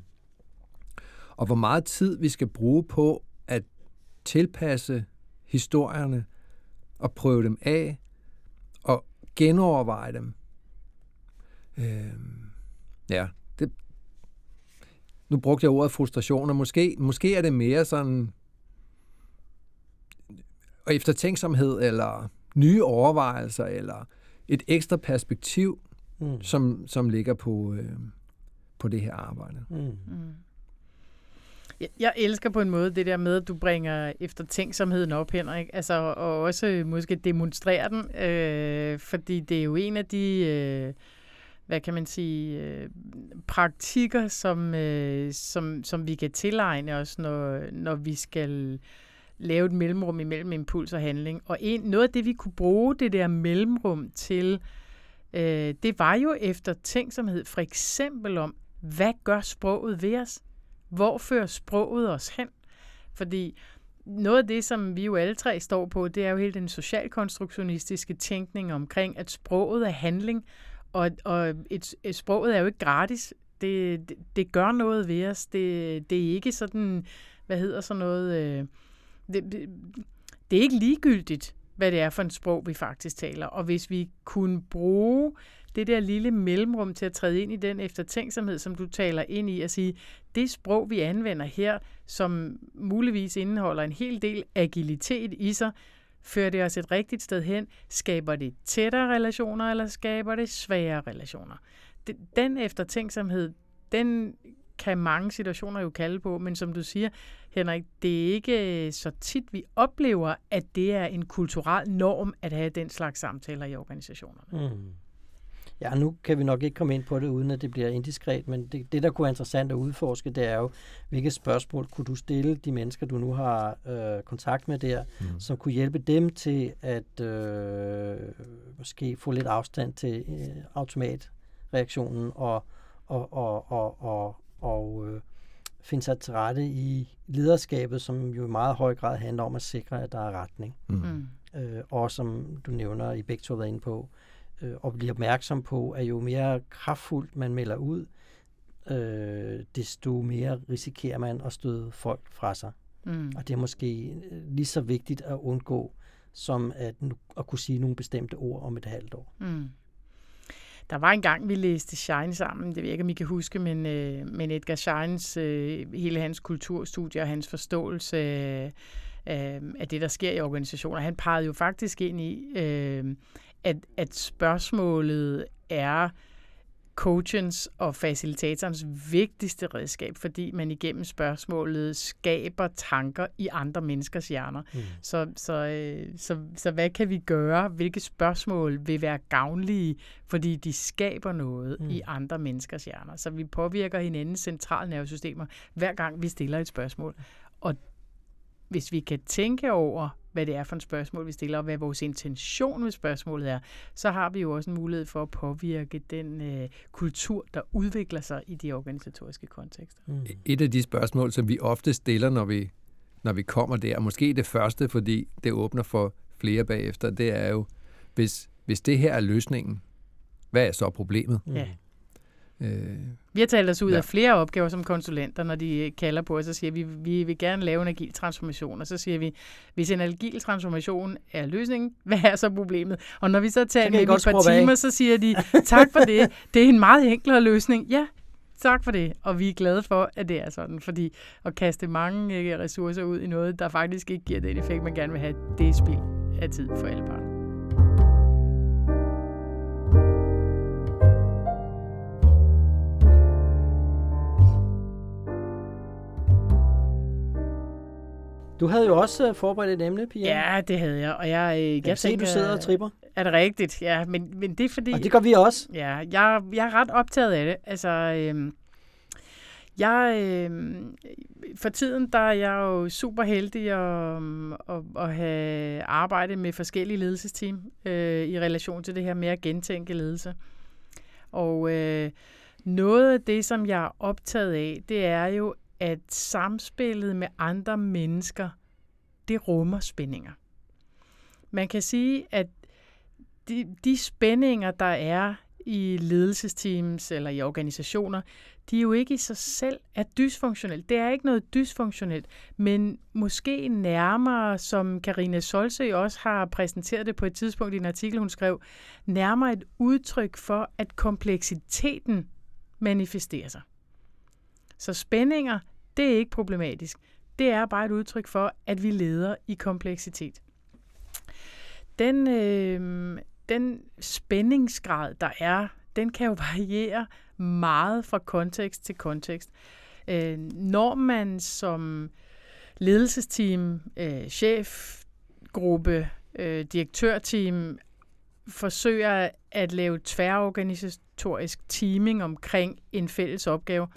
Og hvor meget tid vi skal bruge på at tilpasse historierne og prøve dem af og genoverveje dem. Øhm, ja, det, nu brugte jeg ordet frustration, og måske, måske er det mere sådan eftertænksomhed, eller nye overvejelser, eller et ekstra perspektiv, mm. som, som ligger på, øh, på det her arbejde. Mm. Mm. Jeg elsker på en måde det der med, at du bringer eftertænksomheden op, Henrik, altså, og også måske demonstrerer den, øh, fordi det er jo en af de, øh, hvad kan man sige, øh, praktikker, som, øh, som, som vi kan tilegne os, når, når vi skal lave et mellemrum imellem impuls og handling. Og en, noget af det, vi kunne bruge det der mellemrum til, øh, øh, det var jo efter tænksomhed, for eksempel om, hvad gør sproget ved os? Hvor fører sproget os hen? Fordi noget af det, som vi jo alle tre står på, det er jo hele den socialkonstruktionistiske tænkning omkring, at sproget er handling, og, og et, et, sproget er jo ikke gratis. Det, det, det gør noget ved os. Det, det er ikke sådan, hvad hedder sådan noget... Øh, det, det er ikke ligegyldigt, hvad det er for et sprog, vi faktisk taler. Og hvis vi kunne bruge det der lille mellemrum til at træde ind i den eftertænksomhed, som du taler ind i, at sige, det sprog, vi anvender her, som muligvis indeholder en hel del agilitet i sig, fører det os et rigtigt sted hen? Skaber det tættere relationer, eller skaber det svære relationer? Den eftertænksomhed, den kan mange situationer jo kalde på, men som du siger, Henrik, det er ikke øh, så tit, vi oplever, at det er en kulturel norm at have den slags samtaler i organisationerne. Mm. Ja, nu kan vi nok ikke komme ind på det, uden at det bliver indiskret, men det, det der kunne være interessant at udforske, det er jo, hvilke spørgsmål kunne du stille de mennesker, du nu har øh, kontakt med der, mm. som kunne hjælpe dem til at øh, måske få lidt afstand til øh, automatreaktionen og, og, og, og, og, og øh, finde sig til rette i lederskabet, som jo i meget høj grad handler om at sikre, at der er retning. Mm. mm. Øh, og som du nævner, I begge to har været inde på, øh, og blive opmærksom på, at jo mere kraftfuldt man melder ud, øh, desto mere risikerer man at støde folk fra sig. Mm. Og det er måske øh, lige så vigtigt at undgå, som at, at kunne sige nogle bestemte ord om et halvt år. Mm. Der var en gang, vi læste Shine sammen, det ved jeg ikke, om I kan huske, men, øh, men Edgar Shines, øh, hele hans kulturstudie og hans forståelse øh, øh af det, der sker i organisationer, han pegede jo faktisk ind i, øh, at, at spørgsmålet er coachens og facilitatorens vigtigste redskab, fordi man igennem spørgsmålet skaber tanker i andre menneskers hjerner. Mm. Så, så, øh, så, så hvad kan vi gøre? Hvilke spørgsmål vil være gavnlige, fordi de skaber noget mm. i andre menneskers hjerner? Så vi påvirker hinandens centralnervesystemer, hver gang vi stiller et spørgsmål. Og hvis vi kan tænke over, hvad det er for et spørgsmål, vi stiller, og hvad vores intention med spørgsmålet er, så har vi jo også en mulighed for at påvirke den øh, kultur, der udvikler sig i de organisatoriske kontekster. Mm. Et af de spørgsmål, som vi ofte stiller, når vi, når vi kommer der, måske det første, fordi det åbner for flere bagefter, det er jo, hvis, hvis det her er løsningen, hvad er så problemet? Ja. Øh, vi har talt os ud ja. af flere opgaver som konsulenter, når de kalder på os og siger, at vi, vi vil gerne lave en agil transformation. Og så siger vi, hvis en agil transformation er løsningen, *laughs* hvad er så problemet? Og når vi så tager med et par timer, så siger de, tak for det. Det er en meget enklere løsning. Ja, tak for det. Og vi er glade for, at det er sådan. Fordi at kaste mange ressourcer ud i noget, der faktisk ikke giver den effekt, man gerne vil have, det er spild af tid for alle parter. Du havde jo også øh, forberedt et emne, Pia. Ja, det havde jeg. Og jeg, øh, jeg, jeg tænker, du sidder og tripper. Er det rigtigt? Ja, men, men det er fordi... Og det gør vi også. Ja, jeg, jeg er ret optaget af det. Altså, øhm, jeg, øh, for tiden der er jeg jo super heldig at, at, at have arbejdet med forskellige ledelsesteam øh, i relation til det her med at gentænke ledelse. Og øh, noget af det, som jeg er optaget af, det er jo, at samspillet med andre mennesker, det rummer spændinger. Man kan sige, at de, de spændinger, der er i ledelsesteams eller i organisationer, de er jo ikke i sig selv er dysfunktionelt. Det er ikke noget dysfunktionelt, men måske nærmere, som Karina Solse også har præsenteret det på et tidspunkt i en artikel, hun skrev, nærmere et udtryk for, at kompleksiteten manifesterer sig. Så spændinger, det er ikke problematisk. Det er bare et udtryk for, at vi leder i kompleksitet. Den, øh, den spændingsgrad, der er, den kan jo *laughs* variere meget fra kontekst til kontekst. Øh, når man som ledelsesteam, øh, chefgruppe, øh, direktørteam forsøger at lave tværorganisatorisk teaming omkring en fælles opgave,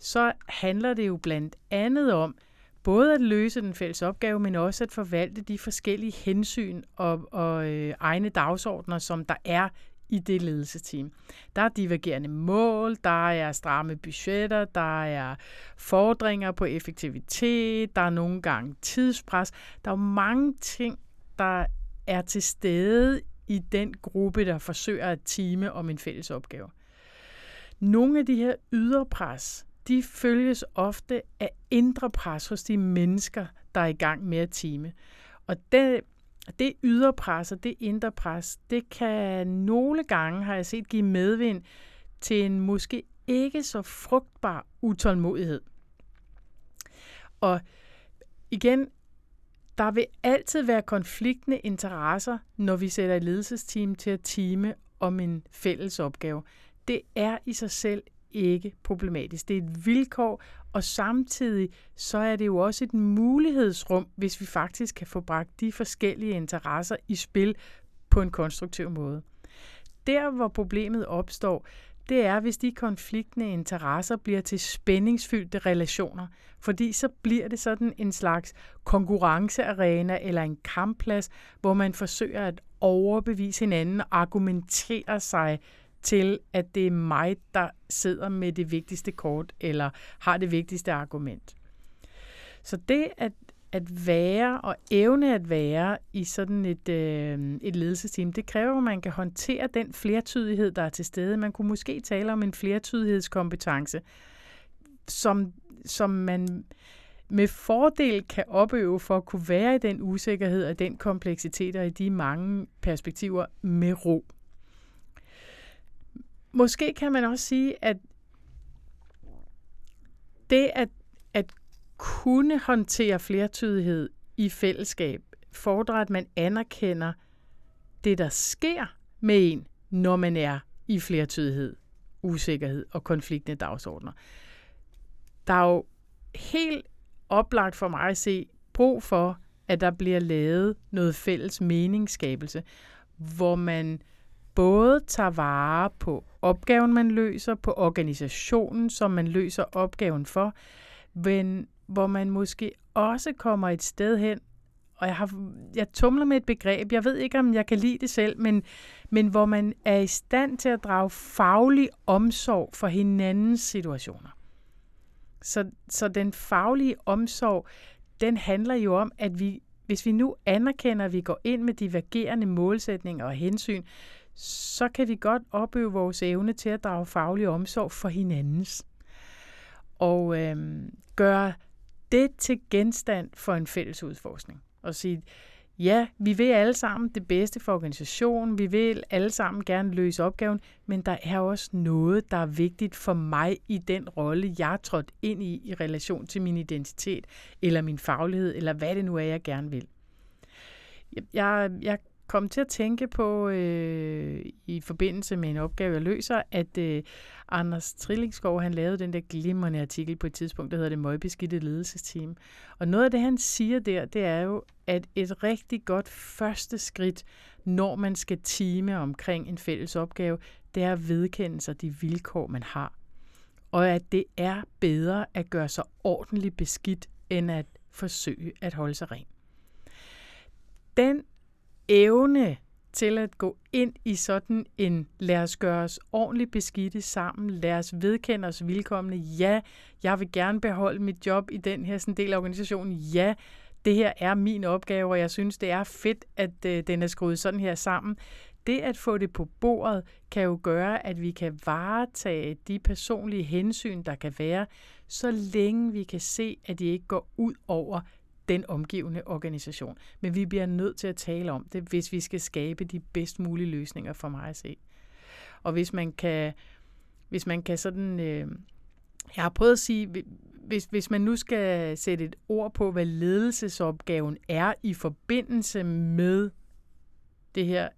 så handler det jo blandt andet om både at løse den fælles opgave, men også at forvalte de forskellige hensyn og, og øh, egne dagsordner, som der er i det ledelsesteam. Der er divergerende mål, der er stramme budgetter, der er fordringer på effektivitet, der er nogle gange tidspres. Der er mange ting, der er til stede i den gruppe, der forsøger at time om en fælles opgave. Nogle af de her yderpres, de følges ofte af indre pres hos de mennesker, der er i gang med at time. Og det, det ydre pres og det indre pres, det kan nogle gange, har jeg set, give medvind til en måske ikke så frugtbar utålmodighed. Og igen, der vil altid være konfliktende interesser, når vi sætter et ledelsesteam til at time om en fælles opgave. Det er i sig selv ikke problematisk. Det er et vilkår, og samtidig så er det jo også et mulighedsrum, hvis vi faktisk kan få bragt de forskellige interesser i spil på en konstruktiv måde. Der, hvor problemet opstår, det er, hvis de konfliktende interesser bliver til spændingsfyldte relationer, fordi så bliver det sådan en slags konkurrencearena eller en kampplads, hvor man forsøger at overbevise hinanden og argumentere sig til, at det er mig, der sidder med det vigtigste kort, eller har det vigtigste argument. Så det at, at være og evne at være i sådan et, øh, et ledelsesteam, det kræver, at man kan håndtere den flertydighed, der er til stede. Man kunne måske tale om en flertydighedskompetence, som, som man med fordel kan opøve for at kunne være i den usikkerhed og den kompleksitet og i de mange perspektiver med ro. Måske kan man også sige, at det at, at kunne håndtere flertydighed i fællesskab fordrer, at man anerkender det, der sker med en, når man er i flertydighed usikkerhed og konfliktende dagsordner. Der er jo helt oplagt for mig at se brug for, at der bliver lavet noget fælles meningsskabelse, hvor man både tager vare på opgaven, man løser, på organisationen, som man løser opgaven for, men hvor man måske også kommer et sted hen, og jeg, har, jeg tumler med et begreb, jeg ved ikke, om jeg kan lide det selv, men, men hvor man er i stand til at drage faglig omsorg for hinandens situationer. Så, så den faglige omsorg, den handler jo om, at vi, hvis vi nu anerkender, at vi går ind med divergerende målsætninger og hensyn, så kan vi godt opøve vores evne til at drage faglig omsorg for hinandens. Og øh, gøre det til genstand for en fælles udforskning. Og sige, ja, vi vil alle sammen det bedste for organisationen, vi vil alle sammen gerne løse opgaven, men der er også noget, der er vigtigt for mig i den rolle, jeg er trådt ind i i relation til min identitet, eller min faglighed, eller hvad det nu er, jeg gerne vil. Jeg, jeg kom til at tænke på øh, i forbindelse med en opgave, jeg løser, at øh, Anders Trillingskov, han lavede den der glimrende artikel på et tidspunkt, der hedder det møgbeskidte ledelsesteam. Og noget af det, han siger der, det er jo, at et rigtig godt første skridt, når man skal time omkring en fælles opgave, det er at vedkende sig de vilkår, man har. Og at det er bedre at gøre sig ordentligt beskidt, end at forsøge at holde sig ren. Den evne til at gå ind i sådan en lad os gøre os ordentligt beskidte sammen, lad os vedkende os vilkommende, ja, jeg vil gerne beholde mit job i den her sådan del af organisationen, ja, det her er min opgave, og jeg synes, det er fedt, at øh, den er skruet sådan her sammen. Det at få det på bordet kan jo gøre, at vi kan varetage de personlige hensyn, der kan være, så længe vi kan se, at de ikke går ud over den omgivende organisation. Men vi bliver nødt til at tale om det, hvis vi skal skabe de bedst mulige løsninger for mig at se. Og hvis man kan, hvis man kan sådan... Øh, jeg har prøvet at sige, hvis, hvis man nu skal sætte et ord på, hvad ledelsesopgaven er i forbindelse med det her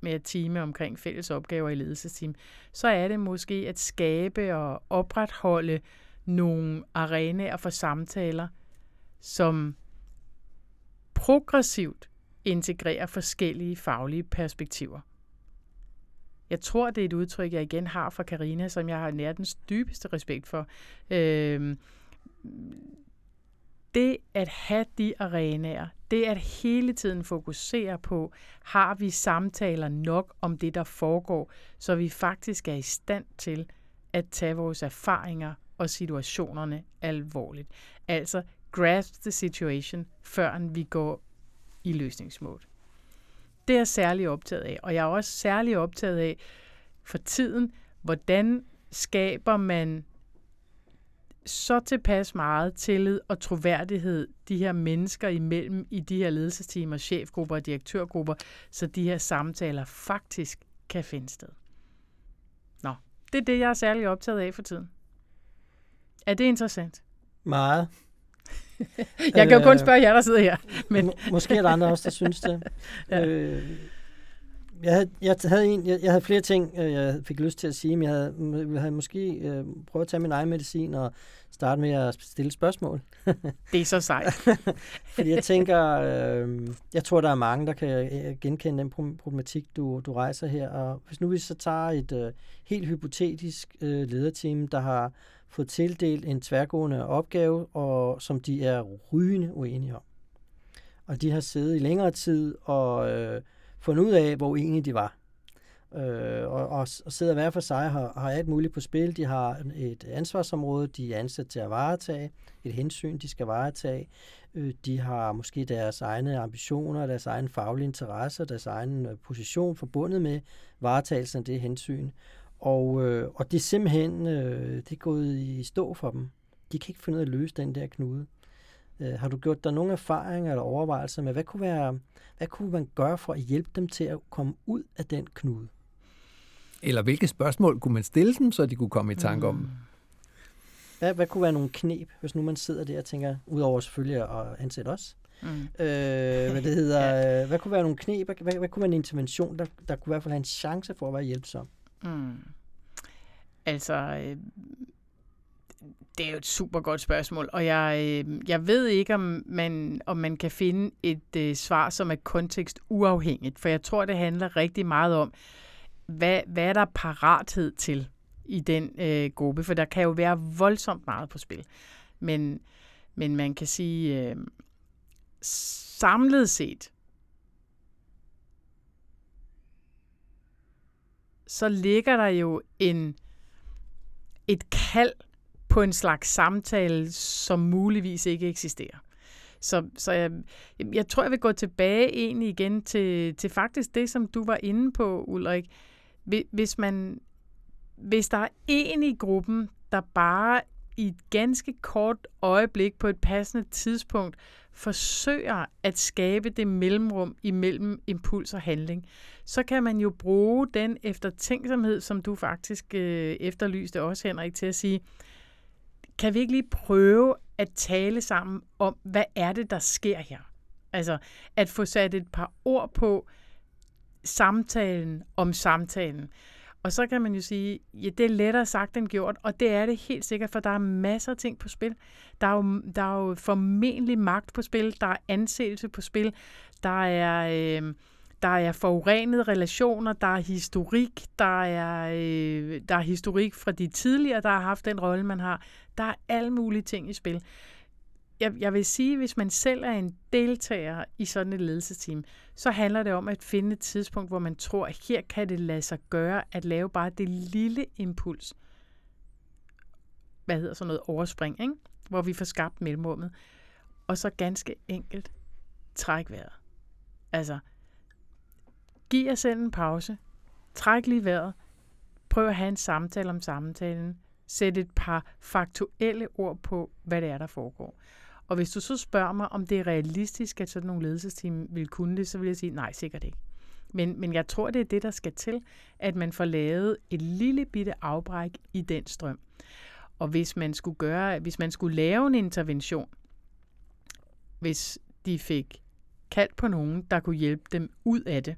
med at time omkring fælles opgaver i ledelsesteam, så er det måske at skabe og opretholde nogle arenaer for samtaler, som progressivt integrerer forskellige faglige perspektiver. Jeg tror, det er et udtryk, jeg igen har fra Karina, som jeg har nær den dybeste respekt for. Øh, det at have de arenaer, det at hele tiden fokusere på, har vi samtaler nok om det, der foregår, så vi faktisk er i stand til at tage vores erfaringer og situationerne alvorligt. Altså grasp the situation, før vi går i løsningsmål. Det er jeg særlig optaget af, og jeg er også særlig optaget af for tiden, hvordan skaber man så tilpas meget tillid og troværdighed de her mennesker imellem i de her ledelsesteamer, chefgrupper og direktørgrupper, så de her samtaler faktisk kan finde sted. Nå, det er det, jeg er særlig optaget af for tiden. Er det interessant? Meget. *laughs* jeg kan jo kun øh, spørge jer, der sidder her. Men... Måske er der andre også, der synes det. *laughs* ja. øh, jeg havde, jeg, havde en, jeg, jeg havde flere ting, øh, jeg fik lyst til at sige, men jeg havde, jeg havde måske øh, prøvet at tage min egen medicin og starte med at stille spørgsmål. *laughs* det er så sejt. Fordi jeg tænker, øh, jeg tror, der er mange, der kan genkende den problematik, du, du rejser her. Og hvis nu vi så tager et øh, helt hypotetisk øh, lederteam, der har fået tildelt en tværgående opgave, og som de er rygende uenige om. Og de har siddet i længere tid og øh, fundet ud af, hvor uenige de var. Øh, og, og, og sidder hver for sig har, har alt muligt på spil. De har et ansvarsområde, de er ansat til at varetage, et hensyn, de skal varetage. Øh, de har måske deres egne ambitioner, deres egen faglige interesser, deres egen øh, position forbundet med varetagelsen af det hensyn. Og, øh, og det er simpelthen øh, det er gået i stå for dem. De kan ikke finde ud af at løse den der knude. Øh, har du gjort dig nogle erfaringer eller overvejelser med, hvad kunne, være, hvad kunne man gøre for at hjælpe dem til at komme ud af den knude? Eller hvilke spørgsmål kunne man stille dem, så de kunne komme i tanke om? Mm. Hvad, hvad kunne være nogle knep, hvis nu man sidder der og tænker, udover selvfølgelig at ansætte os, Mm. Øh, hvad det hedder, *laughs* ja. hvad kunne være nogle knep, hvad, hvad kunne være en intervention, der, der kunne i hvert fald have en chance for at være hjælpsom? Mm. Altså, øh, det er jo et super godt spørgsmål, og jeg, øh, jeg ved ikke, om man, om man kan finde et øh, svar, som er kontekst uafhængigt, for jeg tror, det handler rigtig meget om, hvad, hvad er der parathed til i den øh, gruppe, for der kan jo være voldsomt meget på spil. Men, men man kan sige, øh, samlet set, så ligger der jo en et kald på en slags samtale, som muligvis ikke eksisterer. Så, så jeg, jeg tror, jeg vil gå tilbage egentlig igen til, til faktisk det, som du var inde på, Ulrik. Hvis, man, hvis der er en i gruppen, der bare i et ganske kort øjeblik på et passende tidspunkt forsøger at skabe det mellemrum imellem impuls og handling, så kan man jo bruge den eftertænksomhed, som du faktisk øh, efterlyste også, Henrik, til at sige, kan vi ikke lige prøve at tale sammen om, hvad er det, der sker her? Altså, at få sat et par ord på samtalen om samtalen. Og så kan man jo sige, ja, det er lettere sagt end gjort, og det er det helt sikkert, for der er masser af ting på spil. Der er jo, der er jo formentlig magt på spil, der er anseelse på spil, der er, øh, der er forurenede relationer, der er historik, der er, øh, der er historik fra de tidligere, der har haft den rolle, man har. Der er alle mulige ting i spil. Jeg, jeg vil sige, hvis man selv er en deltager i sådan et ledelsesteam, så handler det om at finde et tidspunkt, hvor man tror, at her kan det lade sig gøre at lave bare det lille impuls. Hvad hedder sådan noget overspring, ikke? hvor vi får skabt mellemrummet. Og så ganske enkelt træk vejret. Altså, giv jer selv en pause. Træk lige vejret. Prøv at have en samtale om samtalen. Sæt et par faktuelle ord på, hvad det er, der foregår. Og hvis du så spørger mig, om det er realistisk, at sådan nogle ledelsesteam vil kunne det, så vil jeg sige, nej, sikkert ikke. Men, men jeg tror, det er det, der skal til, at man får lavet et lille bitte afbræk i den strøm. Og hvis man skulle gøre, hvis man skulle lave en intervention, hvis de fik kaldt på nogen, der kunne hjælpe dem ud af det,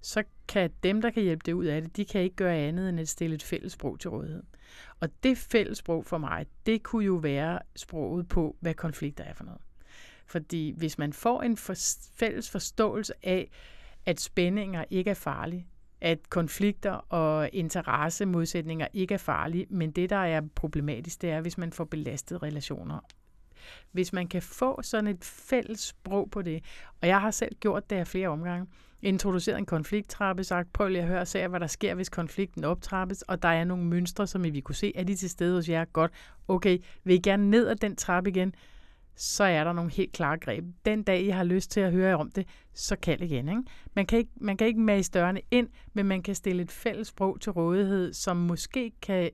så kan dem, der kan hjælpe det ud af det, de kan ikke gøre andet end at stille et fælles sprog til rådighed. Og det fælles sprog for mig, det kunne jo være sproget på, hvad konflikter er for noget. Fordi hvis man får en for, fælles forståelse af, at spændinger ikke er farlige, at konflikter og interessemodsætninger ikke er farlige, men det, der er problematisk, det er, hvis man får belastet relationer. Hvis man kan få sådan et fælles sprog på det, og jeg har selv gjort det af flere omgange, introduceret en konflikttrappe, sagt, prøv lige at høre og se, hvad der sker, hvis konflikten optrappes, og der er nogle mønstre, som vi kunne se, er de til stede hos jer? Godt, okay, vil I gerne ned ad den trappe igen? Så er der nogle helt klare greb. Den dag, I har lyst til at høre om det, så kald igen. Ikke? Man, kan ikke, man kan ikke mase dørene ind, men man kan stille et fælles sprog til rådighed, som måske kan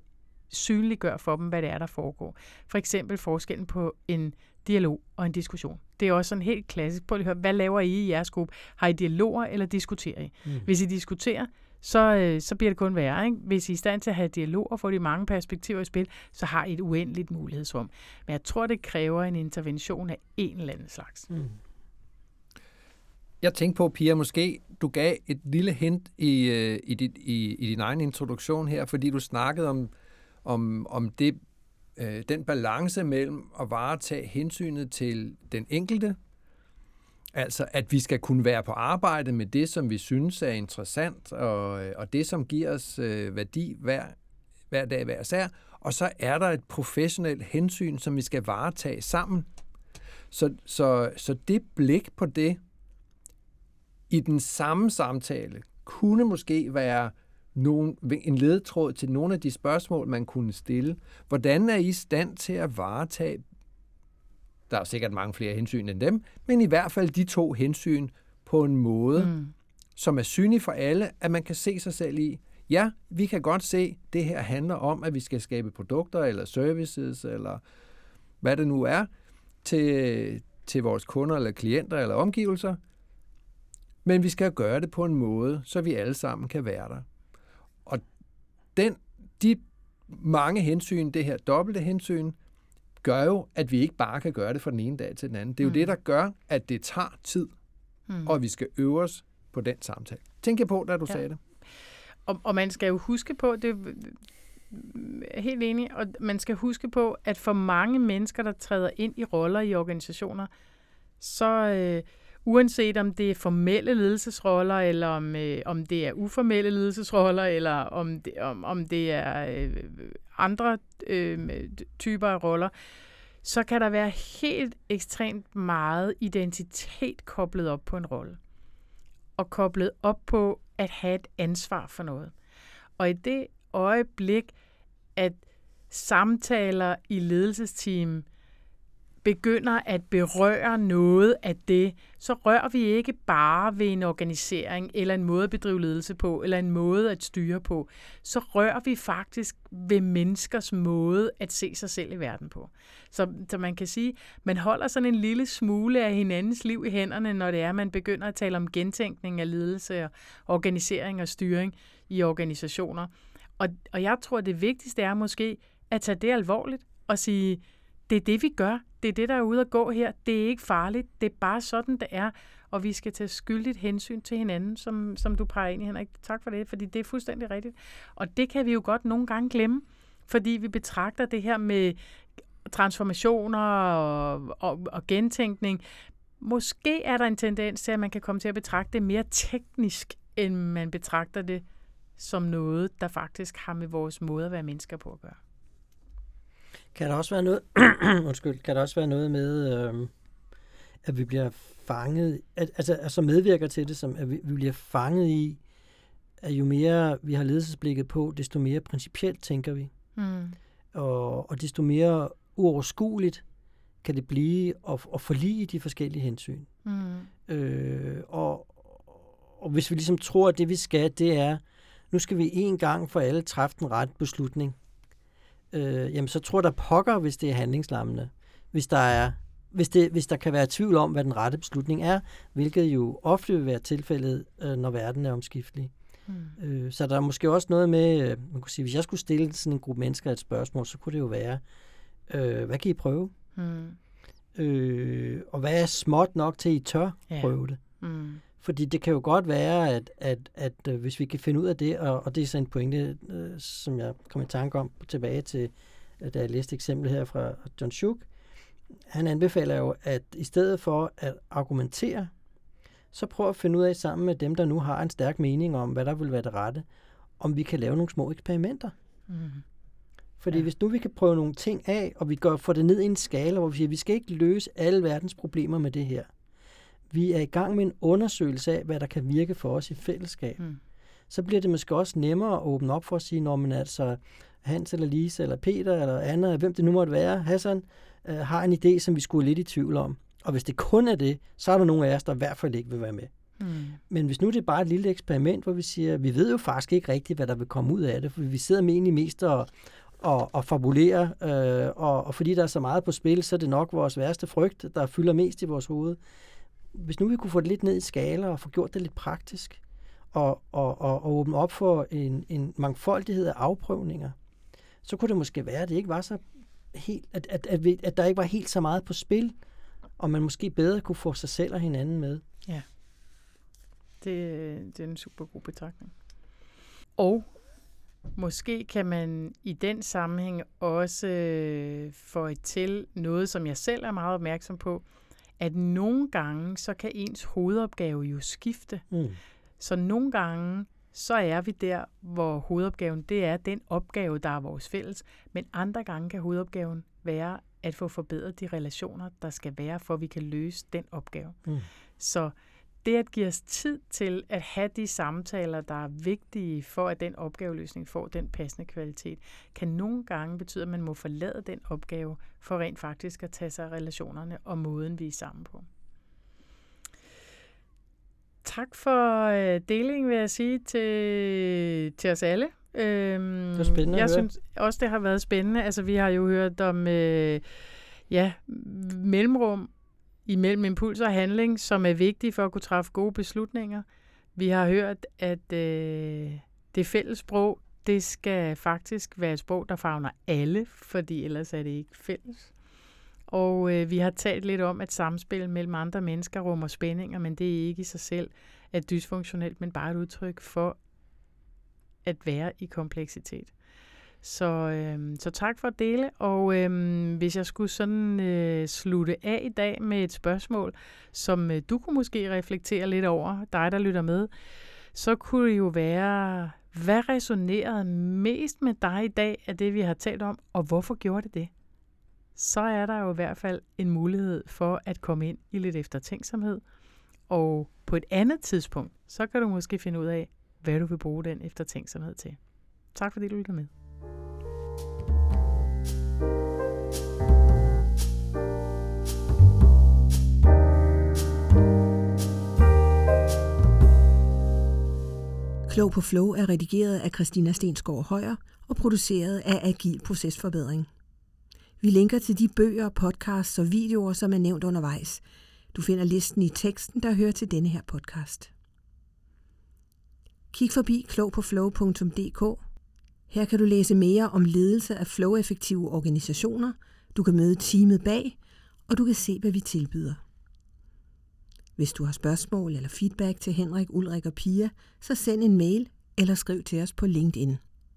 synliggøre for dem, hvad det er, der foregår. For eksempel forskellen på en dialog og en diskussion. Det er også sådan helt klassisk. Prøv at høre, hvad laver I i jeres gruppe? Har I dialoger, eller diskuterer I? Mm. Hvis I diskuterer, så, øh, så bliver det kun værre. Ikke? Hvis I er i stand til at have dialog og få de mange perspektiver i spil, så har I et uendeligt mulighedsrum. Men jeg tror, det kræver en intervention af en eller anden slags. Mm. Jeg tænkte på, Pia, måske du gav et lille hint i, øh, i, dit, i, i din egen introduktion her, fordi du snakkede om, om, om det øh, den balance mellem at varetage hensynet til den enkelte, altså at vi skal kunne være på arbejde med det, som vi synes er interessant, og, øh, og det, som giver os øh, værdi hver, hver dag hver sær, og så er der et professionelt hensyn, som vi skal varetage sammen. Så, så, så det blik på det i den samme samtale kunne måske være nogen, en ledetråd til nogle af de spørgsmål, man kunne stille. Hvordan er I stand til at varetage, der er sikkert mange flere hensyn end dem, men i hvert fald de to hensyn på en måde, mm. som er synlig for alle, at man kan se sig selv i. Ja, vi kan godt se, at det her handler om, at vi skal skabe produkter eller services, eller hvad det nu er, til, til vores kunder eller klienter eller omgivelser. Men vi skal gøre det på en måde, så vi alle sammen kan være der den, de mange hensyn, det her dobbelte hensyn, gør jo, at vi ikke bare kan gøre det fra den ene dag til den anden. Det er jo mm. det, der gør, at det tager tid, mm. og vi skal øve os på den samtale. Tænk jeg på, da du ja. sagde det. Og, og man skal jo huske på, det, mm, helt enig, og man skal huske på, at for mange mennesker, der træder ind i roller i organisationer, så øh, uanset om det er formelle ledelsesroller, eller om, øh, om det er uformelle ledelsesroller, eller om det, om, om det er øh, andre øh, typer af roller, så kan der være helt ekstremt meget identitet koblet op på en rolle. Og koblet op på at have et ansvar for noget. Og i det øjeblik, at samtaler i ledelsesteam begynder at berøre noget af det, så rører vi ikke bare ved en organisering, eller en måde at bedrive ledelse på, eller en måde at styre på. Så rører vi faktisk ved menneskers måde at se sig selv i verden på. Så, så man kan sige, man holder sådan en lille smule af hinandens liv i hænderne, når det er, at man begynder at tale om gentænkning af ledelse og organisering og styring i organisationer. Og, og jeg tror, det vigtigste er måske at tage det alvorligt og sige, det er det, vi gør. Det er det, der er ude at gå her. Det er ikke farligt. Det er bare sådan, det er. Og vi skal tage skyldigt hensyn til hinanden, som, som du peger ind i, Henrik. Tak for det, fordi det er fuldstændig rigtigt. Og det kan vi jo godt nogle gange glemme, fordi vi betragter det her med transformationer og, og, og gentænkning. Måske er der en tendens til, at man kan komme til at betragte det mere teknisk, end man betragter det som noget, der faktisk har med vores måde at være mennesker på at gøre. Kan der også være noget, *clears throat* undskyld, kan der også være noget med, øh, at vi bliver fanget, at, altså, altså medvirker til det, som at vi, vi bliver fanget i, at jo mere vi har ledelsesblikket på, desto mere principielt tænker vi. Mm. Og, og desto mere uoverskueligt kan det blive at, at forlige de forskellige hensyn. Mm. Øh, og, og hvis vi ligesom tror, at det vi skal, det er, nu skal vi en gang for alle træffe den rette beslutning, øh, jamen så tror der pokker, hvis det er handlingslammende. Hvis der er hvis, det, hvis der kan være tvivl om, hvad den rette beslutning er, hvilket jo ofte vil være tilfældet, øh, når verden er omskiftelig. Mm. Øh, så der er måske også noget med, øh, man kunne sige, hvis jeg skulle stille sådan en gruppe mennesker et spørgsmål, så kunne det jo være, øh, hvad kan I prøve? Mm. Øh, og hvad er småt nok til, at I tør ja. prøve det? Mm. Fordi det kan jo godt være, at, at, at, at øh, hvis vi kan finde ud af det, og, og det er sådan en pointe, øh, som jeg kom i tanke om tilbage til, øh, da jeg læste eksempel her fra John Schuck, han anbefaler jo, at i stedet for at argumentere, så prøv at finde ud af sammen med dem, der nu har en stærk mening om, hvad der vil være det rette, om vi kan lave nogle små eksperimenter. Mm. Fordi ja. hvis nu vi kan prøve nogle ting af, og vi går får det ned i en skala, hvor vi siger, at vi skal ikke løse alle verdens problemer med det her. Vi er i gang med en undersøgelse af, hvad der kan virke for os i fællesskab. Mm. Så bliver det måske også nemmere at åbne op for at sige, når man altså Hans eller Lise eller Peter eller Anna, hvem det nu måtte være, Hassan, øh, har en idé, som vi skulle lidt i tvivl om. Og hvis det kun er det, så er der nogle af os, der i hvert fald ikke vil være med. Mm. Men hvis nu det er bare et lille eksperiment, hvor vi siger, vi ved jo faktisk ikke rigtigt, hvad der vil komme ud af det, for vi sidder med egentlig mest og, og, og fabulerer, øh, og, og fordi der er så meget på spil, så er det nok vores værste frygt, der fylder mest i vores hoved. Hvis nu vi kunne få det lidt ned i skala og få gjort det lidt praktisk, og, og, og, og åbne op for en, en mangfoldighed af afprøvninger, så kunne det måske være, at det ikke var så helt, at, at, at, vi, at der ikke var helt så meget på spil, og man måske bedre kunne få sig selv og hinanden med. Ja, det, det er en super god betragtning. Og måske kan man i den sammenhæng også øh, få til noget, som jeg selv er meget opmærksom på, at nogle gange, så kan ens hovedopgave jo skifte. Mm. Så nogle gange, så er vi der, hvor hovedopgaven, det er den opgave, der er vores fælles. Men andre gange kan hovedopgaven være at få forbedret de relationer, der skal være, for at vi kan løse den opgave. Mm. Så det at give os tid til at have de samtaler, der er vigtige for, at den opgaveløsning får den passende kvalitet, kan nogle gange betyde, at man må forlade den opgave for rent faktisk at tage sig af relationerne og måden, vi er sammen på. Tak for øh, delingen, vil jeg sige, til, til os alle. Øhm, det er spændende Jeg synes også, det har været spændende. Altså, vi har jo hørt om øh, ja, mellemrum imellem impuls og handling, som er vigtige for at kunne træffe gode beslutninger. Vi har hørt, at øh, det fælles sprog, det skal faktisk være et sprog, der favner alle, fordi ellers er det ikke fælles. Og øh, vi har talt lidt om, at samspil mellem andre mennesker rummer spændinger, men det er ikke i sig selv at dysfunktionelt, men bare et udtryk for at være i kompleksitet. Så, øh, så tak for at dele, og øh, hvis jeg skulle sådan øh, slutte af i dag med et spørgsmål, som øh, du kunne måske reflektere lidt over, dig der lytter med, så kunne det jo være, hvad resonerede mest med dig i dag af det, vi har talt om, og hvorfor gjorde det det? Så er der jo i hvert fald en mulighed for at komme ind i lidt eftertænksomhed, og på et andet tidspunkt, så kan du måske finde ud af, hvad du vil bruge den eftertænksomhed til. Tak fordi du lyttede med. Klog på Flow er redigeret af Christina Stensgaard Højer og produceret af Agil Procesforbedring. Vi linker til de bøger, podcasts og videoer, som er nævnt undervejs. Du finder listen i teksten, der hører til denne her podcast. Kig forbi klogpåflow.dk. Her kan du læse mere om ledelse af flow-effektive organisationer, du kan møde teamet bag, og du kan se, hvad vi tilbyder. Hvis du har spørgsmål eller feedback til Henrik, Ulrik og Pia, så send en mail eller skriv til os på LinkedIn.